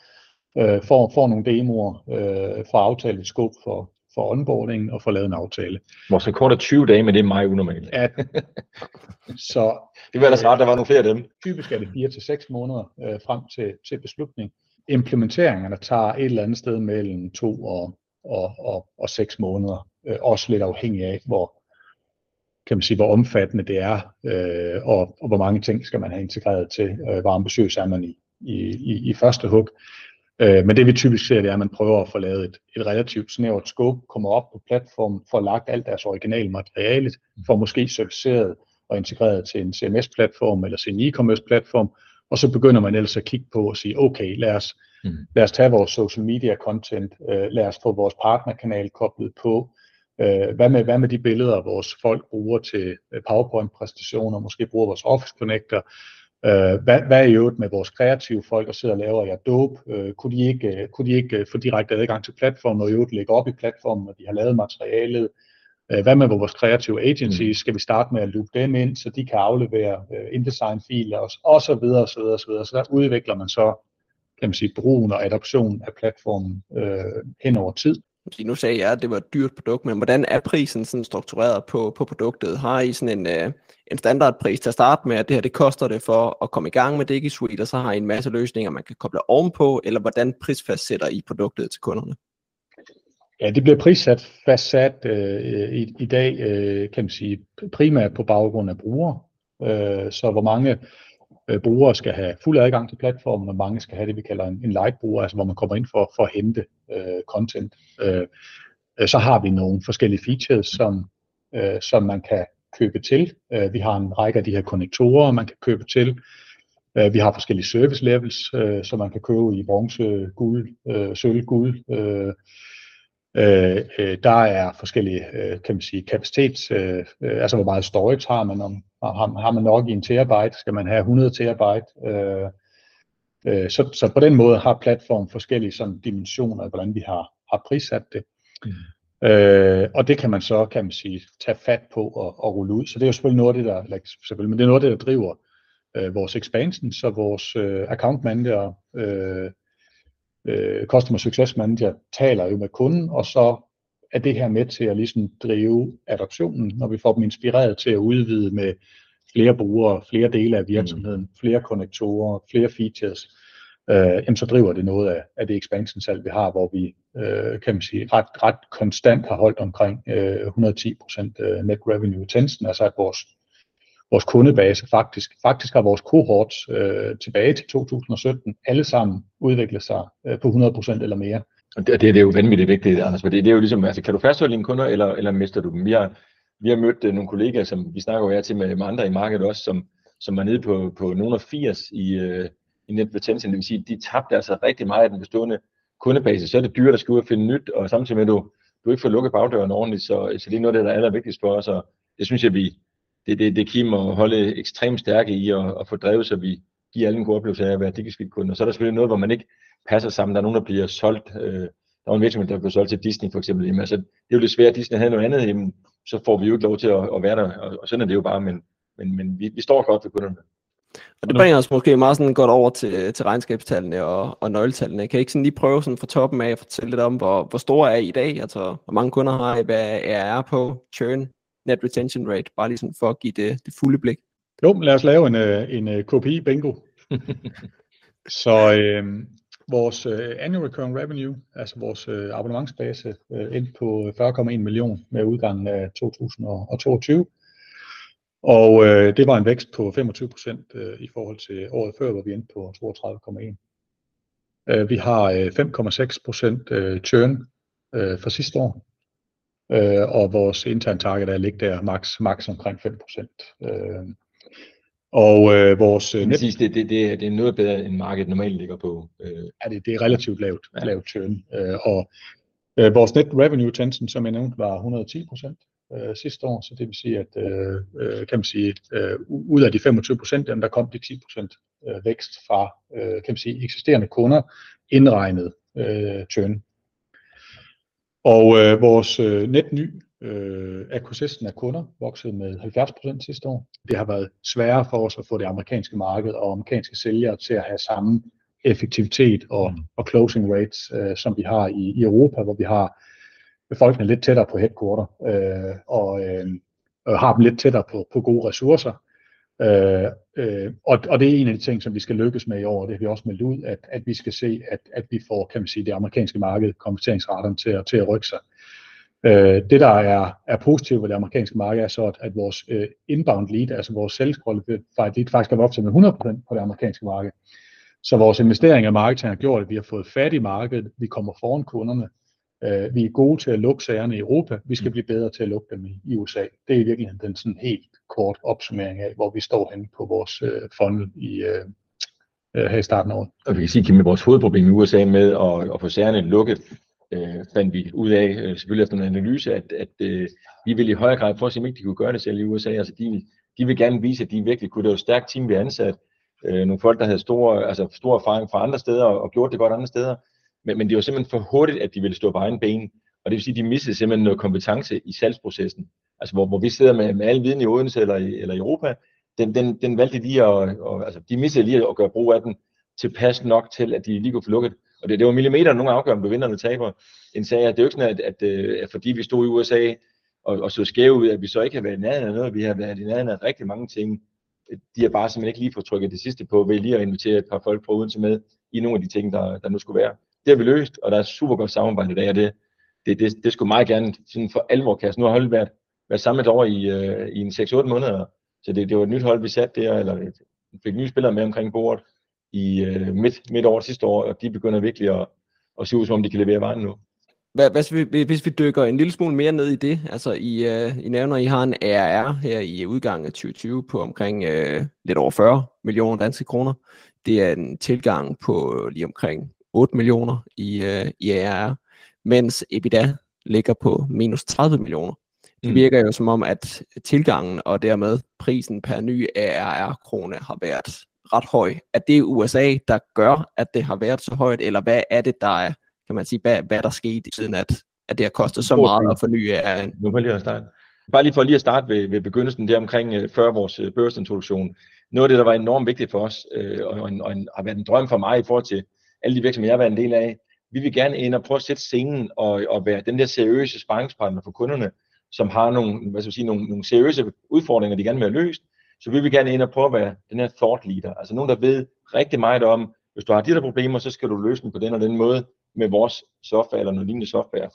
Speaker 3: øh, får, får nogle demoer, øh, får aftalt et scope for, for onboarding og får lavet en aftale.
Speaker 2: Vores rekord er 20 dage, men det er meget unormalt. Ja,
Speaker 3: så,
Speaker 2: det var ellers rart, der var nogle flere af dem.
Speaker 3: Typisk er det 4 til seks måneder øh, frem til, til beslutning. Implementeringerne tager et eller andet sted mellem to og og, og, og seks måneder. Øh, også lidt afhængig af, hvor, kan man sige, hvor omfattende det er, øh, og, og hvor mange ting skal man have integreret til, øh, hvor ambitiøs er man i, i, i, i første hug. Øh, men det vi typisk ser, det er, at man prøver at få lavet et, et relativt snævert scope, kommer op på platformen, får lagt alt deres originale materiale, får måske serviceret og integreret til en CMS-platform eller til en e-commerce-platform, og så begynder man ellers at kigge på og sige, okay, lad os, mm. lad os tage vores social media content, øh, lad os få vores partnerkanal koblet på, øh, hvad, med, hvad med de billeder, vores folk bruger til øh, PowerPoint-præstationer, måske bruger vores Office Connector, øh, hvad, hvad er i øvrigt med vores kreative folk, der sidder og laver jer dope, øh, kunne, de ikke, øh, kunne de ikke øh, få direkte adgang til platformen, og i øvrigt lægge op i platformen, når de har lavet materialet, Øh, hvad med vores kreative agency? Mm. Skal vi starte med at loop dem ind, så de kan aflevere uh, InDesign-filer og, og så videre, og så videre, og så videre. Så der udvikler man så, kan man sige, brugen og adoption af platformen uh, hen over tid.
Speaker 1: Nu sagde jeg, at det var et dyrt produkt, men hvordan er prisen sådan struktureret på, på produktet? Har I sådan en, øh, en standardpris til at starte med, at det her det koster det for at komme i gang med DigiSuite, og så har I en masse løsninger, man kan koble ovenpå, eller hvordan prisfastsætter I produktet til kunderne?
Speaker 3: Ja, det bliver prissat fastsat øh, i, i dag, øh, kan man sige, primært på baggrund af brugere. Øh, så hvor mange øh, brugere skal have fuld adgang til platformen, og mange skal have det, vi kalder en, en light-bruger, altså hvor man kommer ind for, for at hente øh, content. Øh, så har vi nogle forskellige features, som, øh, som man kan købe til. Øh, vi har en række af de her konnektorer, man kan købe til. Øh, vi har forskellige service levels, øh, som man kan købe i bronze, guld, øh, sølv, guld. Øh, Øh, øh, der er forskellige, øh, kan man sige, kapacitets, øh, øh, altså hvor meget storage har man, om, har, har man nok i en terabyte, skal man have 100 terabyte, øh, øh, så, så på den måde har platformen forskellige sådan, dimensioner, hvordan vi har, har prissat det. Mm. Øh, og det kan man så, kan man sige, tage fat på og, og rulle ud. Så det er jo selvfølgelig noget af det, der, selvfølgelig, men det er noget af det, der driver øh, vores expansion, så vores øh, account manager, øh, øh, Customer Success Manager taler jo med kunden, og så er det her med til at ligesom drive adoptionen, når vi får dem inspireret til at udvide med flere brugere, flere dele af virksomheden, mm. flere konnektorer, flere features, øh, jamen så driver det noget af, af det expansion salg, vi har, hvor vi, øh, kan man sige, ret, ret konstant har holdt omkring øh, 110% øh, net revenue retention, altså at vores vores kundebase faktisk. Faktisk har vores cohorts øh, tilbage til 2017 alle sammen udviklet sig øh, på 100% eller mere.
Speaker 2: Og det, det er jo vanvittigt vigtigt, Anders, for det, det er jo ligesom, altså kan du fastholde dine kunder, eller, eller mister du dem? Vi har, vi har mødt øh, nogle kollegaer, som vi snakker jo her til med, med andre i markedet også, som, som var nede på, på nogle af 80 i, øh, i net retention, det vil sige, de tabte altså rigtig meget af den bestående kundebase, så er det dyrt der skal ud og finde nyt, og samtidig med, at du, du ikke får lukket bagdøren ordentligt, så, så det er noget af det, der er allervigtigst for os, og det synes jeg, vi, det, det, det Kim at holde ekstremt stærke i at, at få drevet, så vi give alle en god oplevelse af at være DigiSuite-kunde. Og så er der selvfølgelig noget, hvor man ikke passer sammen. Der er nogen, der bliver solgt. Øh, der var en virksomhed, der blev solgt til Disney for eksempel. Jamen, altså, det er jo lidt svært, at Disney havde noget andet. Jamen, så får vi jo ikke lov til at, at være der. Og, og sådan er det jo bare. Men, men, men vi, vi står godt ved kunderne.
Speaker 4: Og det bringer os måske meget sådan godt over til, til regnskabstallene og, og nøgletallene. Kan I ikke sådan lige prøve sådan fra toppen af at fortælle lidt om, hvor, hvor store er I i dag? Altså, hvor mange kunder har I? Hvad er på? Churn? net retention rate, bare lige sådan for at give det, det fulde blik.
Speaker 3: Jo, lad os lave en, øh, en, øh, KPI bingo. så øh, vores øh, annual recurring revenue, altså vores øh, abonnementsbase, øh, endte på 40,1 millioner med udgangen af 2022. Og øh, det var en vækst på 25 procent øh, i forhold til året før, hvor vi endte på 32,1. Øh, vi har øh, 5,6 procent øh, churn øh, for sidste år, øh, og vores interne target er at ligge der max, max omkring 5%. Øh, og øh, vores...
Speaker 2: Øh, net... det, det, det, det er noget bedre, end markedet normalt ligger på.
Speaker 3: Øh. Ja, det, det er relativt lavt, ja. lavt churn. Øh, og øh, vores net revenue retention, som jeg nævnte, var 110% øh, sidste år, så det vil sige, at øh, øh kan man sige, øh, ud af de 25 procent, der kom de 10 procent øh, vækst fra øh, kan man sige, eksisterende kunder, indregnet øh, churn. Og øh, vores øh, net ny øh, acquisition af kunder voksede med 70% sidste år. Det har været sværere for os at få det amerikanske marked og amerikanske sælgere til at have samme effektivitet og, mm. og closing rates, øh, som vi har i, i Europa, hvor vi har befolkningen lidt tættere på headquarter øh, og, øh, og har dem lidt tættere på, på gode ressourcer. Øh, øh, og, og det er en af de ting, som vi skal lykkes med i år, det har vi også meldt ud, at, at vi skal se, at, at vi får, kan man sige, det amerikanske marked, konverteringsraterne til, at, til at rykke sig. Øh, det, der er, er positivt ved det amerikanske marked, er så, at, at vores øh, inbound lead, altså vores qualified lead, faktisk er vokset med 100% på det amerikanske marked. Så vores investeringer i marketing har gjort, at vi har fået fat i markedet, vi kommer foran kunderne, Øh, vi er gode til at lukke sagerne i Europa, vi skal mm. blive bedre til at lukke dem i, i USA. Det er i virkeligheden den sådan helt kort opsummering af, hvor vi står henne på vores øh, funnel i, øh, øh, her i starten af året.
Speaker 2: Og vi kan sige, at vores hovedproblem i USA med at, at få sagerne lukket, øh, fandt vi ud af, øh, selvfølgelig efter en analyse, at, at øh, vi ville i højere grad prøve at se, om ikke de kunne gøre det selv i USA. Altså de, de vil gerne vise, at de virkelig kunne. Det var et stærkt team, vi ansat. Øh, nogle folk, der havde store, altså stor erfaring fra andre steder og gjort det godt andre steder men, men det var simpelthen for hurtigt, at de ville stå på egen ben. Og det vil sige, at de mistede simpelthen noget kompetence i salgsprocessen. Altså hvor, hvor vi sidder med, med al viden i Odense eller i, eller i Europa, den, den, den valgte de lige at, og, altså de mistede lige at gøre brug af den tilpas nok til, at de lige kunne få lukket. Og det, det var millimeter, nogle afgør, om du vinder eller taber. En sag, det er jo ikke sådan, at, at, øh, at, fordi vi stod i USA og, og så skæve ud, at vi så ikke har været i nærheden af noget, vi har været i nærheden af rigtig mange ting. De har bare simpelthen ikke lige fået trykket det sidste på, ved lige at invitere et par folk fra Odense med i nogle af de ting, der, der nu skulle være det har vi løst, og der er super godt samarbejde i dag, og det, det, det, det skulle meget gerne sådan for alvor kaste. Nu har holdet været, været samlet over i, øh, i en 6-8 måneder, så det, det var et nyt hold, vi satte der, eller fik nye spillere med omkring bordet i øh, midt, midt over sidste år, og de begynder virkelig at, at se ud, som om de kan levere vejen nu.
Speaker 1: Hvad, hvis, vi, hvis vi dykker en lille smule mere ned i det, altså I, uh, I nævner, I har en ARR her i udgangen af 2020 på omkring uh, lidt over 40 millioner danske kroner. Det er en tilgang på lige omkring 8 millioner i, uh, i ARR, mens EBITDA ligger på minus 30 millioner. Det mm. virker jo som om, at tilgangen og dermed prisen per ny ARR-krone har været ret høj. Er det USA, der gør, at det har været så højt, eller hvad er det, der er kan man sige, hvad, hvad der skete, siden at, at det har kostet så meget at forny af...
Speaker 2: Nu vil jeg starte. Bare lige for lige at starte ved, ved begyndelsen, der omkring øh, før vores øh, børsintroduktion. Noget af det, der var enormt vigtigt for os, øh, og, en, og en, har været en drøm for mig i forhold til alle de virksomheder, jeg har været en del af, vi vil gerne ind og prøve at sætte scenen og, og være den der seriøse sparringspartner for kunderne, som har nogle, hvad skal jeg sige, nogle, nogle seriøse udfordringer, de gerne vil have løst. Så vi vil gerne ind og prøve at være den her thought leader, altså nogen, der ved rigtig meget om, hvis du har de der problemer, så skal du løse dem på den og den måde, med vores software eller noget lignende software.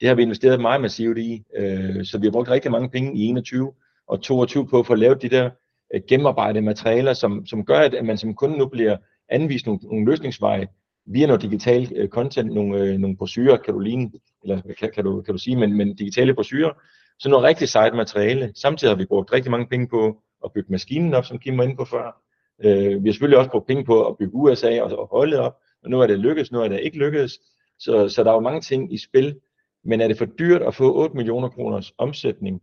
Speaker 2: Det har vi investeret meget massivt i, øh, så vi har brugt rigtig mange penge i 21 og 22 på at få lavet de der øh, gennemarbejdede materialer, som, som gør, at man som kunde nu bliver anvist nogle, nogle løsningsveje via noget digital øh, content, nogle, øh, nogle brochurer, kan du ligne, eller kan, kan, du, kan du sige, men, men digitale brochurer, så noget rigtig sejt materiale. Samtidig har vi brugt rigtig mange penge på at bygge maskinen op, som Kim var inde på før. Øh, vi har selvfølgelig også brugt penge på at bygge USA og, og holde op, og nu er det lykkedes, nu er det ikke lykkedes. Så, så der er jo mange ting i spil. Men er det for dyrt at få 8 millioner kroners omsætning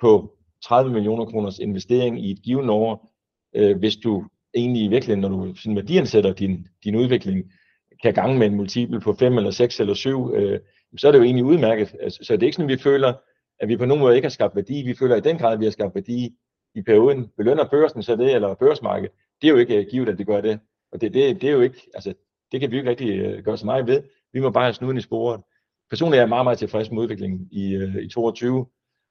Speaker 2: på 30 millioner kroners investering i et givet år, øh, hvis du egentlig i virkeligheden, når du sådan værdiansætter din, din udvikling, kan gange med en multiple på 5 eller 6 eller 7, øh, så er det jo egentlig udmærket. Altså, så det er ikke sådan, at vi føler, at vi på nogen måde ikke har skabt værdi. Vi føler i den grad, at vi har skabt værdi i perioden. Belønner børsen så det, eller børsmarkedet? Det er jo ikke øh, givet, at det gør det. Og det, det, det er jo ikke, altså, det kan vi jo ikke rigtig øh, gøre så meget ved. Vi må bare have snuden i sporet. Personligt er jeg meget, meget tilfreds med udviklingen i, øh, i 22,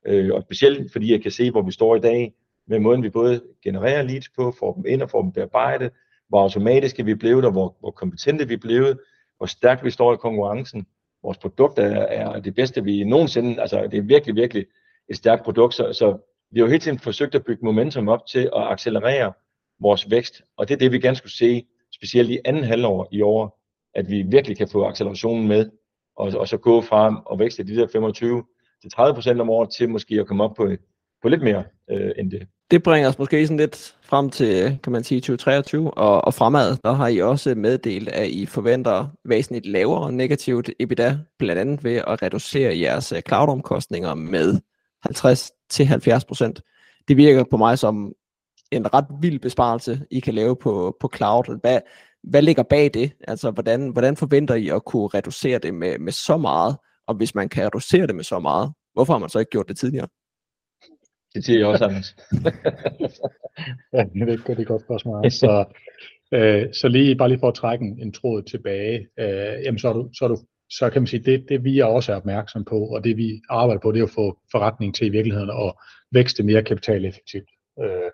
Speaker 2: øh, og specielt fordi jeg kan se, hvor vi står i dag, med måden vi både genererer leads på, får dem ind og får dem bearbejdet, hvor automatiske vi er blevet, og hvor, hvor kompetente vi er blevet, hvor stærkt vi står i konkurrencen. Vores produkt er, er det bedste, vi nogensinde, altså det er virkelig, virkelig et stærkt produkt, så, så vi har jo hele tiden forsøgt at bygge momentum op til at accelerere vores vækst, og det er det, vi gerne skulle se specielt i anden halvår i år, at vi virkelig kan få accelerationen med, og, og så gå fra at vækste de der 25 til 30 procent om året, til måske at komme op på, på lidt mere øh, end det.
Speaker 1: Det bringer os måske sådan lidt frem til, kan man sige, 2023, og, og fremad, der har I også meddelt, at I forventer væsentligt lavere negativt EBITDA, blandt andet ved at reducere jeres øh, cloud-omkostninger med 50-70 procent. Det virker på mig som en ret vild besparelse, I kan lave på, på cloud. Hvad, hvad ligger bag det? Altså, hvordan, hvordan forventer I at kunne reducere det med, med så meget? Og hvis man kan reducere det med så meget, hvorfor har man så ikke gjort det tidligere?
Speaker 2: Det siger jeg også, Anders.
Speaker 3: ja, det er et godt, godt spørgsmål. Så, øh, så lige, bare lige for at trække en, en tråd tilbage, øh, jamen så, er du, så, er du, så kan man sige, det, det vi er også opmærksom på, og det vi arbejder på, det er at få forretningen til i virkeligheden og vækste mere kapitaleffektivt. Øh,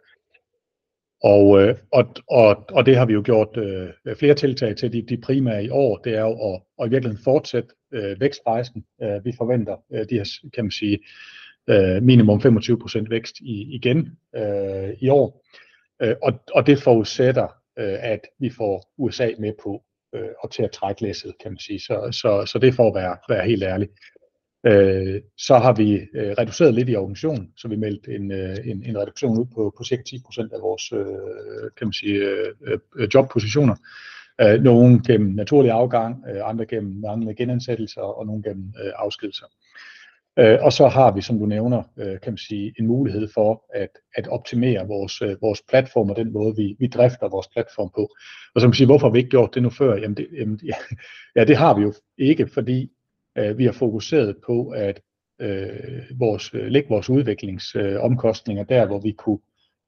Speaker 3: og, øh, og, og, og det har vi jo gjort øh, flere tiltag til. De, de primære i år, det er jo at, at i virkeligheden fortsætte øh, vækstrejsen. Øh, vi forventer øh, de her, kan man sige, øh, minimum 25% vækst i, igen øh, i år. Øh, og, og det forudsætter, øh, at vi får USA med på øh, og til at trække læsset, kan man sige. Så, så, så det for at være, være helt ærlig. Øh, så har vi øh, reduceret lidt i organisationen, så vi meldte en, øh, en, en reduktion ud på, på cirka 10% af vores øh, kan man sige, øh, øh, jobpositioner. Øh, nogle gennem naturlig afgang, øh, andre gennem manglende genansættelser og nogle gennem øh, afskedelser. Øh, Øh, og så har vi, som du nævner, øh, kan man sige, en mulighed for at, at optimere vores, øh, vores platform og den måde, vi, vi drifter vores platform på. Og så man sige, hvorfor har vi ikke gjort det nu før? Jamen, det, jamen ja, ja, det har vi jo ikke, fordi Øh, vi har fokuseret på at øh, vores, øh, lægge vores udviklingsomkostninger øh, der, hvor vi kunne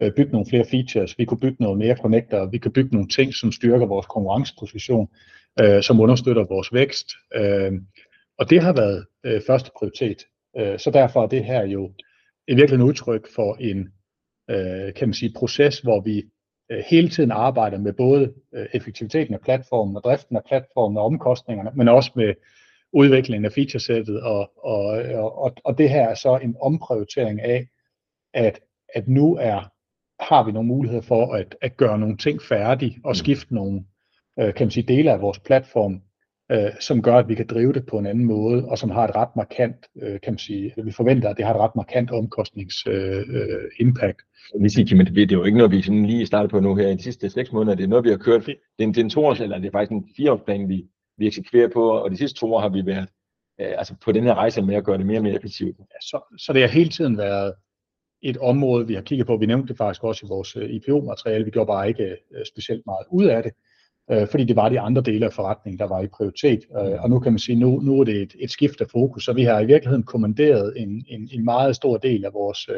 Speaker 3: øh, bygge nogle flere features, vi kunne bygge noget mere connector, vi kan bygge nogle ting, som styrker vores konkurrenceposition, øh, som understøtter vores vækst. Øh, og det har været øh, første prioritet. Øh, så derfor er det her jo i virkeligheden udtryk for en øh, kan man sige, proces, hvor vi øh, hele tiden arbejder med både øh, effektiviteten af platformen og driften af platformen og omkostningerne, men også med udviklingen af featuresættet, og, og, og, og det her er så en omprioritering af, at, at nu er har vi nogle muligheder for at, at gøre nogle ting færdige og skifte nogle øh, kan man sige, dele af vores platform, øh, som gør, at vi kan drive det på en anden måde, og som har et ret markant, øh, kan man sige, vi forventer, at det har et ret markant omkostningsimpact. Øh, impact.
Speaker 2: Jeg vil sige, Kim, det er jo ikke noget, vi sådan lige starter på nu her i de sidste seks måneder. Det er noget, vi har kørt. Det er en, det er en toårs, eller det er faktisk en fireårsplan, vi, vi eksekverer på, og de sidste to år har vi været øh, altså på den her rejse med at gøre det mere og mere effektivt.
Speaker 3: Ja, så, så det har hele tiden været et område, vi har kigget på. Vi nævnte det faktisk også i vores øh, IPO-materiale. Vi gjorde bare ikke øh, specielt meget ud af det, øh, fordi det var de andre dele af forretningen, der var i prioritet. Og nu kan man sige, nu, nu er det et, et skift af fokus, så vi har i virkeligheden kommanderet en, en, en meget stor del af vores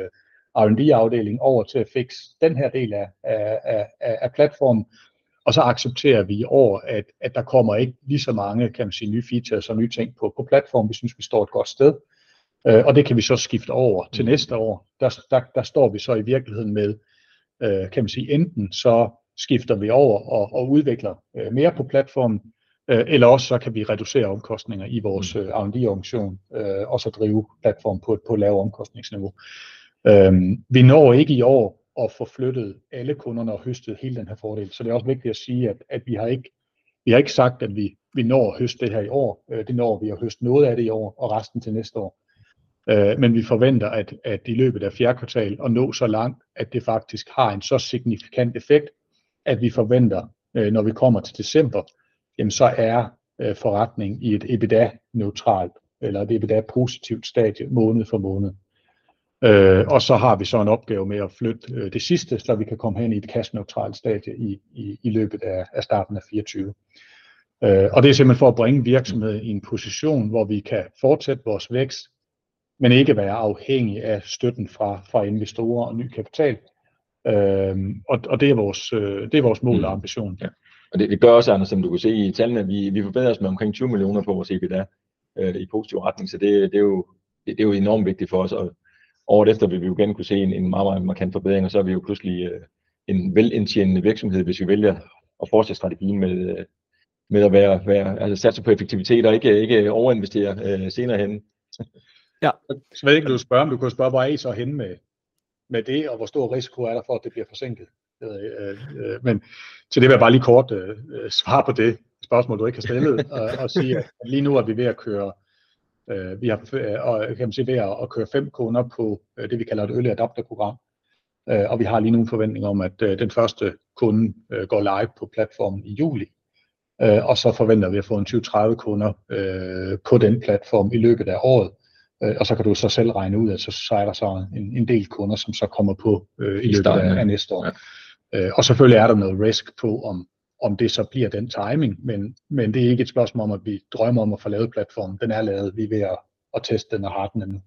Speaker 3: R&D-afdeling over til at fikse den her del af, af, af, af platformen, og så accepterer vi i år, at, at der kommer ikke lige så mange kan man sige, nye features og nye ting på, på platformen. Vi synes, vi står et godt sted. Øh, og det kan vi så skifte over til mm. næste år. Der, der, der står vi så i virkeligheden med, øh, kan man sige, enten så skifter vi over og, og udvikler øh, mere på platformen, øh, eller også så kan vi reducere omkostninger i vores mm. øh, R&D-organisation, øh, og så drive platformen på, på lavere omkostningsniveau. Øh, vi når ikke i år at få flyttet alle kunderne og høstet hele den her fordel, så det er også vigtigt at sige, at, at vi har ikke vi har ikke sagt, at vi, vi når at høste det her i år. Øh, det når vi at høste noget af det i år, og resten til næste år. Øh, men vi forventer, at, at i løbet af fjerde kvartal at nå så langt, at det faktisk har en så signifikant effekt, at vi forventer, øh, når vi kommer til december, jamen så er øh, forretning i et EBITDA-neutralt eller et EBITDA-positivt stadie måned for måned. Øh, og så har vi så en opgave med at flytte øh, det sidste, så vi kan komme hen i et cash-neutralt stadie i, i, i løbet af, af starten af 24. Øh, og det er simpelthen for at bringe virksomheden i en position, hvor vi kan fortsætte vores vækst, men ikke være afhængig af støtten fra, fra investorer og ny kapital. Øhm, og, og det er vores, øh, det er vores mål og mm. ambition. Ja.
Speaker 2: Og det, det gør også, Anders, som du kan se i tallene, vi, vi forbedrer os med omkring 20 millioner på vores EBITDA øh, i positiv retning, så det, det, er jo, det, det er jo enormt vigtigt for os, og året efter vil vi jo igen kunne se en, en meget, meget markant forbedring, og så er vi jo pludselig øh, en velindtjenende virksomhed, hvis vi vælger at fortsætte strategien med, øh, med at være, være altså satse på effektivitet og ikke, ikke overinvestere øh, senere hen.
Speaker 3: Ja. Så ved ikke, du spørger, om du kunne spørge, hvor er I så henne med, med det, og hvor stor risiko er der for, at det bliver forsinket? Øh, øh, men til det vil jeg bare lige kort øh, svare på det spørgsmål, du ikke har stillet, og, og sige, at lige nu er vi ved at køre, øh, vi har, og, kan man sige, ved at, at køre fem kunder på øh, det, vi kalder et early adapter program, øh, og vi har lige nu en forventning om, at øh, den første kunde øh, går live på platformen i juli, øh, og så forventer vi at få en 20-30 kunder øh, på den platform i løbet af året, Øh, og så kan du så selv regne ud, at så, så er der så en, en del kunder, som så kommer på øh, i løbet af, af næste år. Ja. Øh, og selvfølgelig er der noget risk på, om, om det så bliver den timing, men, men det er ikke et spørgsmål om, at vi drømmer om at få lavet platformen. Den er lavet, vi er ved at, at teste den og har den nu.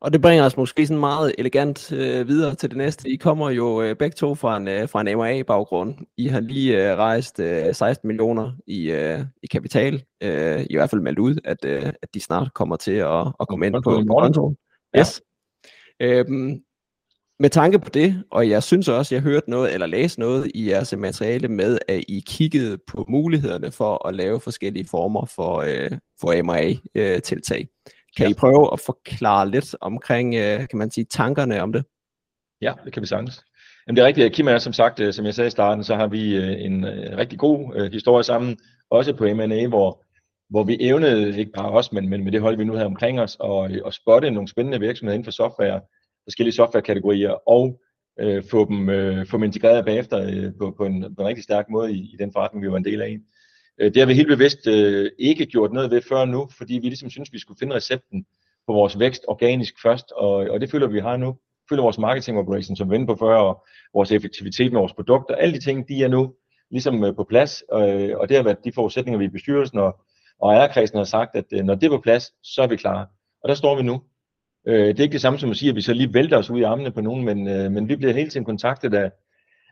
Speaker 4: Og det bringer os måske sådan meget elegant øh, videre til det næste. I kommer jo øh, begge to fra en, øh, fra en MA-baggrund. I har lige øh, rejst øh, 16 millioner i, øh, i kapital. Øh, I hvert fald meldt ud, at, øh, at de snart kommer til at, at komme ind på, på kontoen. Yes. Ja. Øhm, med tanke på det, og jeg synes også, jeg hørte noget, eller læste noget i jeres materiale med, at I kiggede på mulighederne for at lave forskellige former for, øh, for MA-tiltag. Øh, kan ja. I prøve at forklare lidt omkring, øh, kan man sige, tankerne om det?
Speaker 2: Ja, det kan vi sagtens. Jamen det er rigtigt, Kim er som sagt, øh, som jeg sagde i starten, så har vi øh, en rigtig god historie sammen, også på M&A, hvor, hvor vi evnede, ikke bare os, men, men med det hold, vi nu havde omkring os, og, og spotte nogle spændende virksomheder inden for software, forskellige softwarekategorier, og øh, få, dem, øh, få dem integreret bagefter øh, på, på, en, på en rigtig stærk måde i, i den forretning, vi var en del af. Øh, det har vi helt bevidst øh, ikke gjort noget ved før nu, fordi vi ligesom synes, vi skulle finde recepten på vores vækst organisk først, og, og det føler vi har nu. Føler vores marketing operation, som vi på før, og vores effektivitet med vores produkter, alle de ting, de er nu ligesom øh, på plads, og, og det har været de forudsætninger, vi i bestyrelsen og, og ejerkredsen har sagt, at øh, når det er på plads, så er vi klar. Og der står vi nu. det er ikke det samme som at sige, at vi så lige vælter os ud i armene på nogen, men, men vi bliver hele tiden kontaktet af,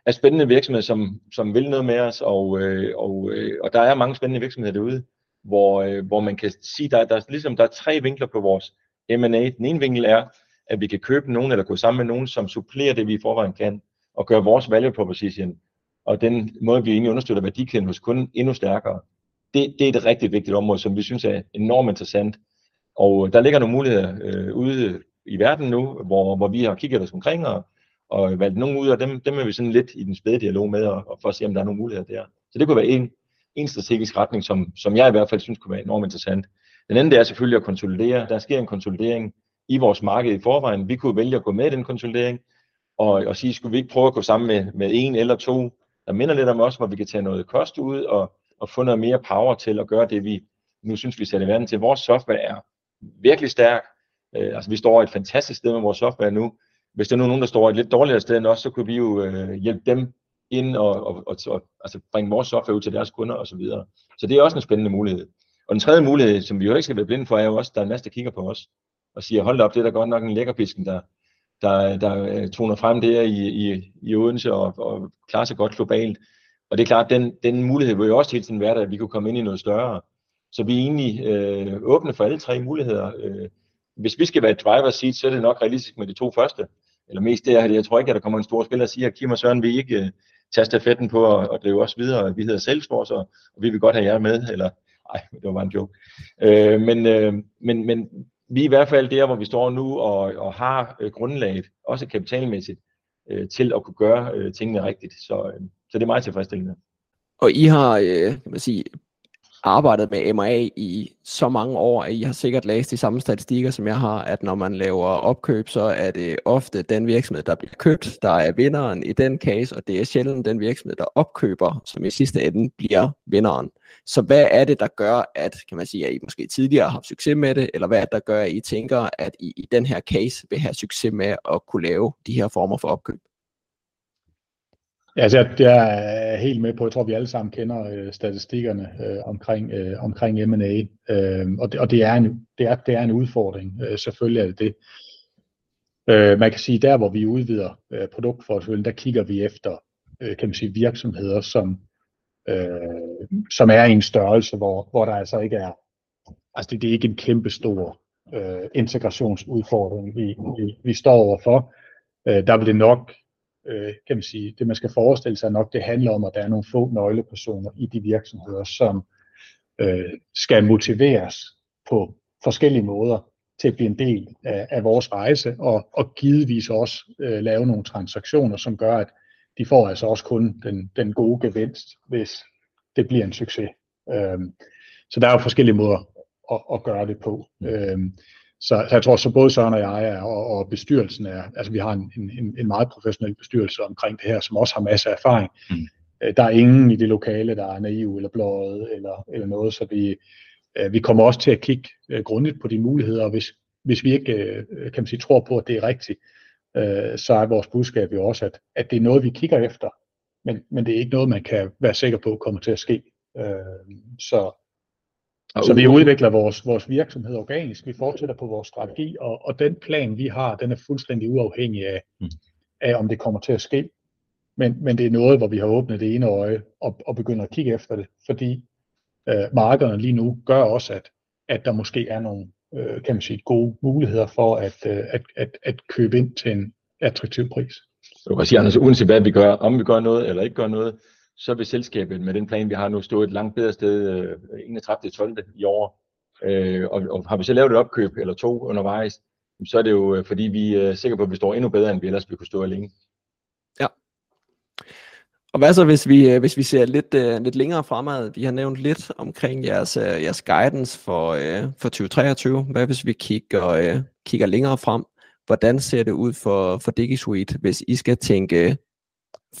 Speaker 2: af spændende virksomheder, som, som vil noget med os, og, øh, og, øh, og der er mange spændende virksomheder derude, hvor, øh, hvor man kan sige, der, der, ligesom, der er tre vinkler på vores M&A. Den ene vinkel er, at vi kan købe nogen, eller gå sammen med nogen, som supplerer det, vi i forvejen kan, og gøre vores value proposition, og den måde, vi egentlig understøtter værdikæden hos kunden, endnu stærkere. Det, det er et rigtig vigtigt område, som vi synes er enormt interessant. Og der ligger nogle muligheder øh, ude i verden nu, hvor, hvor vi har kigget os omkring, og, og valgt nogen ud, og dem, dem er vi sådan lidt i den spæde dialog med, og, og for at se, om der er nogle muligheder der. Så det kunne være en, en strategisk retning, som, som jeg i hvert fald synes kunne være enormt interessant. Den anden det er selvfølgelig at konsolidere. Der sker en konsolidering i vores marked i forvejen. Vi kunne vælge at gå med i den konsolidering, og, og sige, skulle vi ikke prøve at gå sammen med, med en eller to, der minder lidt om os, hvor vi kan tage noget kost ud, og, og få noget mere power til at gøre det, vi nu synes, vi sætter i verden til. Vores software er virkelig stærk. Øh, altså, vi står et fantastisk sted med vores software nu. Hvis der er nogen, der står et lidt dårligere sted end os, så kunne vi jo øh, hjælpe dem ind og, og, og, og altså bringe vores software ud til deres kunder osv. Så, videre. så det er også en spændende mulighed. Og den tredje mulighed, som vi jo ikke skal være blinde for, er jo også, at der er en masse, der kigger på os og siger, hold da op, det er da godt nok en lækkerpisken, der, der, der øh, toner frem der i, i, i Odense og, og klarer sig godt globalt. Og det er klart, den, den mulighed vil jo også hele tiden være der, at vi kunne komme ind i noget større. Så vi er egentlig øh, åbne for alle tre muligheder. Øh, hvis vi skal være et driver seat, så er det nok realistisk med de to første. Eller mest det jeg, jeg tror ikke, at der kommer en stor spiller og siger, at Kim og Søren vil ikke uh, tage stafetten på at, at drive os videre. Vi hedder Salesforce, og, og vi vil godt have jer med. Eller, nej, det var bare en joke. Øh, men, øh, men, men vi er i hvert fald der, hvor vi står nu og, og har øh, grundlaget, også kapitalmæssigt, øh, til at kunne gøre øh, tingene rigtigt. Så, øh, så det er meget tilfredsstillende.
Speaker 4: Og I har, øh, kan man sige, arbejdet med MA i så mange år, at I har sikkert læst de samme statistikker, som jeg har, at når man laver opkøb, så er det ofte den virksomhed, der bliver købt, der er vinderen i den case, og det er sjældent den virksomhed, der opkøber, som i sidste ende bliver vinderen. Så hvad er det, der gør, at, kan man sige, at I måske tidligere har haft succes med det, eller hvad er det, der gør, at I tænker, at I i den her case vil have succes med at kunne lave de her former for opkøb?
Speaker 3: Ja, altså, jeg, jeg er helt med på, jeg tror, vi alle sammen kender øh, statistikkerne øh, omkring, øh, omkring M&A, øh, og, det, og det, er en, det, er, det er en udfordring, øh, selvfølgelig er det det. Øh, man kan sige, der hvor vi udvider øh, produktporteføljen, der kigger vi efter, øh, kan man sige, virksomheder, som, øh, som er i en størrelse, hvor, hvor der altså ikke er, altså det, det er ikke en kæmpe stor øh, integrationsudfordring, vi, vi, vi står overfor. Øh, der vil det nok øh, kan man sige, det man skal forestille sig nok, det handler om, at der er nogle få nøglepersoner i de virksomheder, som øh, skal motiveres på forskellige måder til at blive en del af, af vores rejse, og, og givetvis også øh, lave nogle transaktioner, som gør, at de får altså også kun den, den gode gevinst, hvis det bliver en succes. Øh, så der er jo forskellige måder at, at gøre det på. Øh, så, så jeg tror, så både Søren og jeg er, og, og bestyrelsen er, altså vi har en, en, en meget professionel bestyrelse omkring det her, som også har masser af erfaring. Mm. Øh, der er ingen i det lokale, der er naiv eller blåret eller, eller noget, så vi, øh, vi kommer også til at kigge øh, grundigt på de muligheder, og hvis, hvis vi ikke kan man sige, tror på, at det er rigtigt, så er vores budskab jo også, at, at det er noget, vi kigger efter, men, men det er ikke noget, man kan være sikker på kommer til at ske. Så, og så vi udvikler vores, vores virksomhed organisk, vi fortsætter på vores strategi, og, og den plan, vi har, den er fuldstændig uafhængig af, mm. af om det kommer til at ske. Men, men det er noget, hvor vi har åbnet det ene øje og, og begynder at kigge efter det, fordi øh, markederne lige nu gør også, at, at der måske er nogle øh, kan man sige, gode muligheder for at, øh, at, at, at købe ind til en attraktiv pris.
Speaker 2: Du kan sige, Anders, uanset hvad vi gør, om vi gør noget eller ikke gør noget, så vil selskabet med den plan, vi har nu, stå et langt bedre sted øh, 31. 12. i år. Øh, og, og har vi så lavet et opkøb eller to undervejs, så er det jo øh, fordi, vi øh, er sikre på, at vi står endnu bedre, end vi ellers ville kunne stå alene.
Speaker 4: Ja. Og hvad så, hvis vi, øh, hvis vi ser lidt, uh, lidt længere fremad? Vi har nævnt lidt omkring jeres, uh, jeres guidance for, uh, for 2023. Hvad hvis vi kigger, uh, kigger længere frem? Hvordan ser det ud for, for DigiSuite, hvis I skal tænke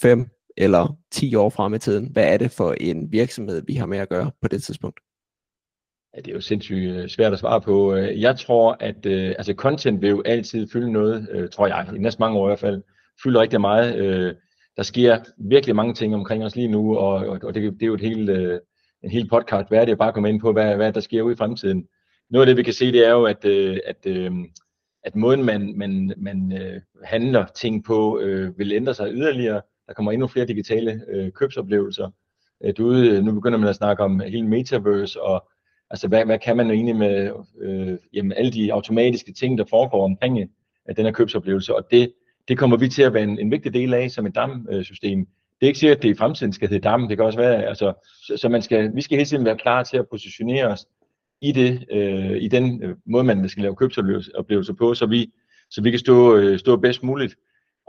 Speaker 4: 5, eller 10 år frem i tiden? Hvad er det for en virksomhed, vi har med at gøre på det tidspunkt?
Speaker 2: Ja, det er jo sindssygt øh, svært at svare på. Øh, jeg tror, at øh, altså content vil jo altid fylde noget, øh, tror jeg, i næsten mange år i hvert fald, fylder rigtig meget. Der sker virkelig mange ting omkring os lige nu, og, og det, det er jo et helt, en hel podcast Hvad er det bare komme ind på, hvad, hvad der sker ude i fremtiden. Noget af det, vi kan se, det er jo, at, at, at måden, man, man, man handler ting på, vil ændre sig yderligere. Der kommer endnu flere digitale øh, købsoplevelser. Øh, du, nu begynder man at snakke om hele metaverse, og altså, hvad, hvad kan man egentlig med øh, jamen, alle de automatiske ting, der foregår omkring øh, den her købsoplevelse, og det, det kommer vi til at være en, en vigtig del af som et DAM-system. Det er ikke sikkert, at det i fremtiden skal hedde DAM, det kan også være, altså, så, så man skal, vi skal hele tiden være klar til at positionere os i, det, øh, i den øh, måde, man skal lave købsoplevelser på, så vi, så vi kan stå, øh, stå bedst muligt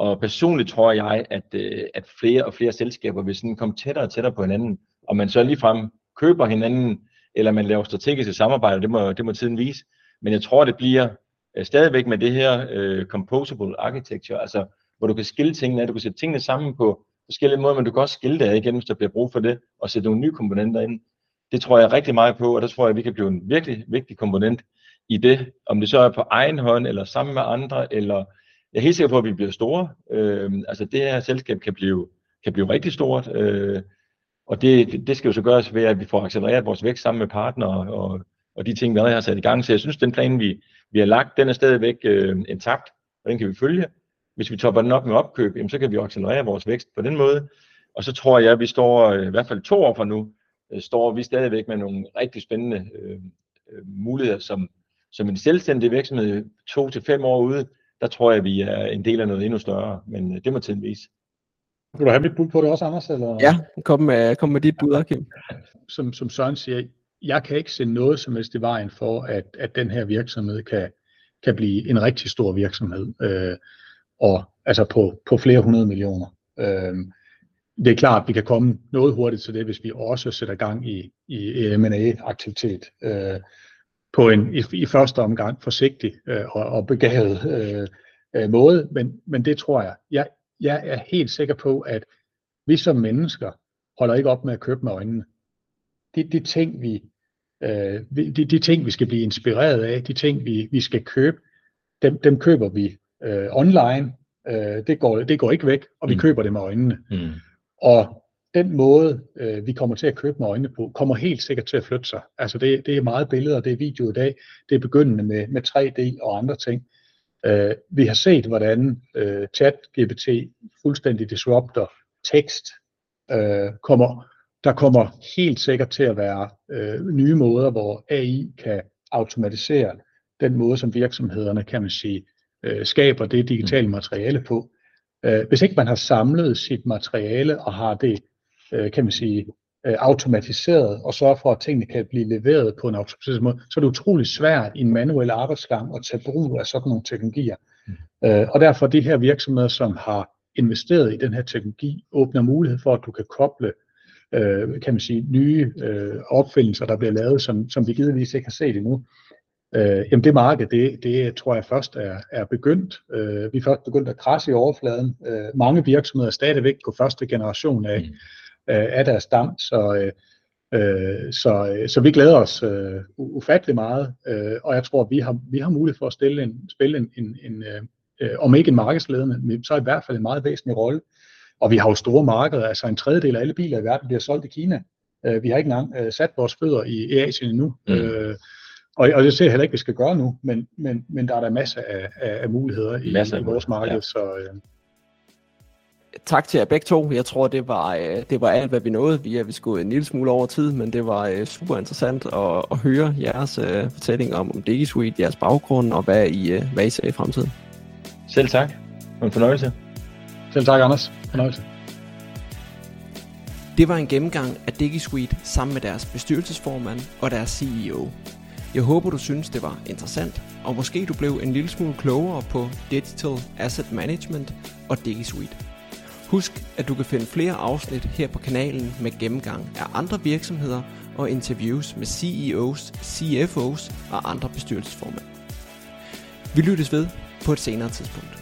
Speaker 2: og personligt tror jeg, at, øh, at flere og flere selskaber vil sådan komme tættere og tættere på hinanden, og man så ligefrem køber hinanden, eller man laver strategiske samarbejder, det må, det må tiden vise. Men jeg tror, det bliver øh, stadigvæk med det her øh, composable architecture, altså hvor du kan skille tingene af, du kan sætte tingene sammen på forskellige måder, men du kan også skille det af igen, hvis der bliver brug for det, og sætte nogle nye komponenter ind. Det tror jeg rigtig meget på, og der tror jeg, at vi kan blive en virkelig vigtig komponent i det, om det så er på egen hånd, eller sammen med andre, eller jeg er helt sikker på, at vi bliver store. Øh, altså det her selskab kan blive, kan blive rigtig stort, øh, og det, det skal jo så gøres ved, at vi får accelereret vores vækst sammen med partnere, og, og de ting, vi allerede har sat i gang. Så jeg synes, den plan, vi, vi har lagt, den er stadigvæk øh, intakt, og den kan vi følge. Hvis vi topper den op med opkøb, jamen, så kan vi accelerere vores vækst på den måde. Og så tror jeg, at vi står, øh, i hvert fald to år fra nu, øh, står vi stadigvæk med nogle rigtig spændende øh, øh, muligheder, som, som en selvstændig virksomhed to til fem år ude, der tror jeg, at vi er en del af noget endnu større, men øh, det må tiden vise.
Speaker 3: Vil du have mit bud på det også, Anders? Eller?
Speaker 4: Ja, kom med, kom med dit bud, Kim.
Speaker 3: Som, som Søren siger, jeg kan ikke se noget som helst i vejen for, at, at den her virksomhed kan, kan blive en rigtig stor virksomhed, øh, og altså på, på flere hundrede millioner. Øh, det er klart, at vi kan komme noget hurtigt til det, hvis vi også sætter gang i, i M&A-aktivitet. Øh, på en i, i første omgang forsigtig øh, og, og begavet øh, øh, måde, men, men det tror jeg. jeg. Jeg er helt sikker på, at vi som mennesker holder ikke op med at købe med øjnene. De, de, ting, vi, øh, de, de ting, vi skal blive inspireret af, de ting, vi, vi skal købe, dem, dem køber vi øh, online. Øh, det, går, det går ikke væk, og vi mm. køber det med øjnene. Mm. Og den måde, øh, vi kommer til at købe med øjnene på, kommer helt sikkert til at flytte sig. Altså det, det er meget billeder, det er video i dag, det er begyndende med, med 3D og andre ting. Øh, vi har set, hvordan øh, chat-GPT fuldstændig disrupter tekst. Øh, kommer, der kommer helt sikkert til at være øh, nye måder, hvor AI kan automatisere den måde, som virksomhederne, kan man sige, øh, skaber det digitale materiale på. Øh, hvis ikke man har samlet sit materiale og har det øh, kan man sige, øh, automatiseret og sørge for, at tingene kan blive leveret på en automatiseret måde, så er det utrolig svært i en manuel arbejdsgang at tage brug af sådan nogle teknologier. Mm. Øh, og derfor de her virksomheder, som har investeret i den her teknologi, åbner mulighed for, at du kan koble øh, kan man sige, nye øh, opfindelser, der bliver lavet, som, som vi givetvis ikke har set endnu. Øh, jamen det marked, det, det tror jeg først er, er begyndt. Øh, vi er først begyndt at krasse i overfladen. Øh, mange virksomheder er stadigvæk på første generation af, mm øh, af deres dam. Så, øh, øh, så, øh, så vi glæder os øh, ufattelig meget, øh, og jeg tror, at vi har, vi har mulighed for at stille en, spille en, en, en øh, om ikke en markedsledende, men så i hvert fald en meget væsentlig rolle. Og vi har jo store markeder, altså en tredjedel af alle biler i verden bliver solgt i Kina. Øh, vi har ikke engang øh, sat vores fødder i, i Asien endnu. Mm. Øh, og, og det ser jeg heller ikke, vi skal gøre nu, men, men, men der er der masser af, af, af muligheder i, masser i vores marked. Ja. Så, øh,
Speaker 4: tak til jer begge to. Jeg tror, det var, øh, det var alt, hvad vi nåede. Vi er vi skulle en lille smule over tid, men det var øh, super interessant at, at høre jeres uh, fortælling om, om DigiSuite, jeres baggrund og hvad I, uh, hvad I ser i fremtiden.
Speaker 2: Selv tak. En fornøjelse.
Speaker 3: Selv tak, Anders. Fornøjelse.
Speaker 1: Det var en gennemgang af DigiSuite sammen med deres bestyrelsesformand og deres CEO. Jeg håber, du synes, det var interessant, og måske du blev en lille smule klogere på Digital Asset Management og DigiSuite. Husk, at du kan finde flere afsnit her på kanalen med gennemgang af andre virksomheder og interviews med CEOs, CFOs og andre bestyrelsesformænd. Vi lyttes ved på et senere tidspunkt.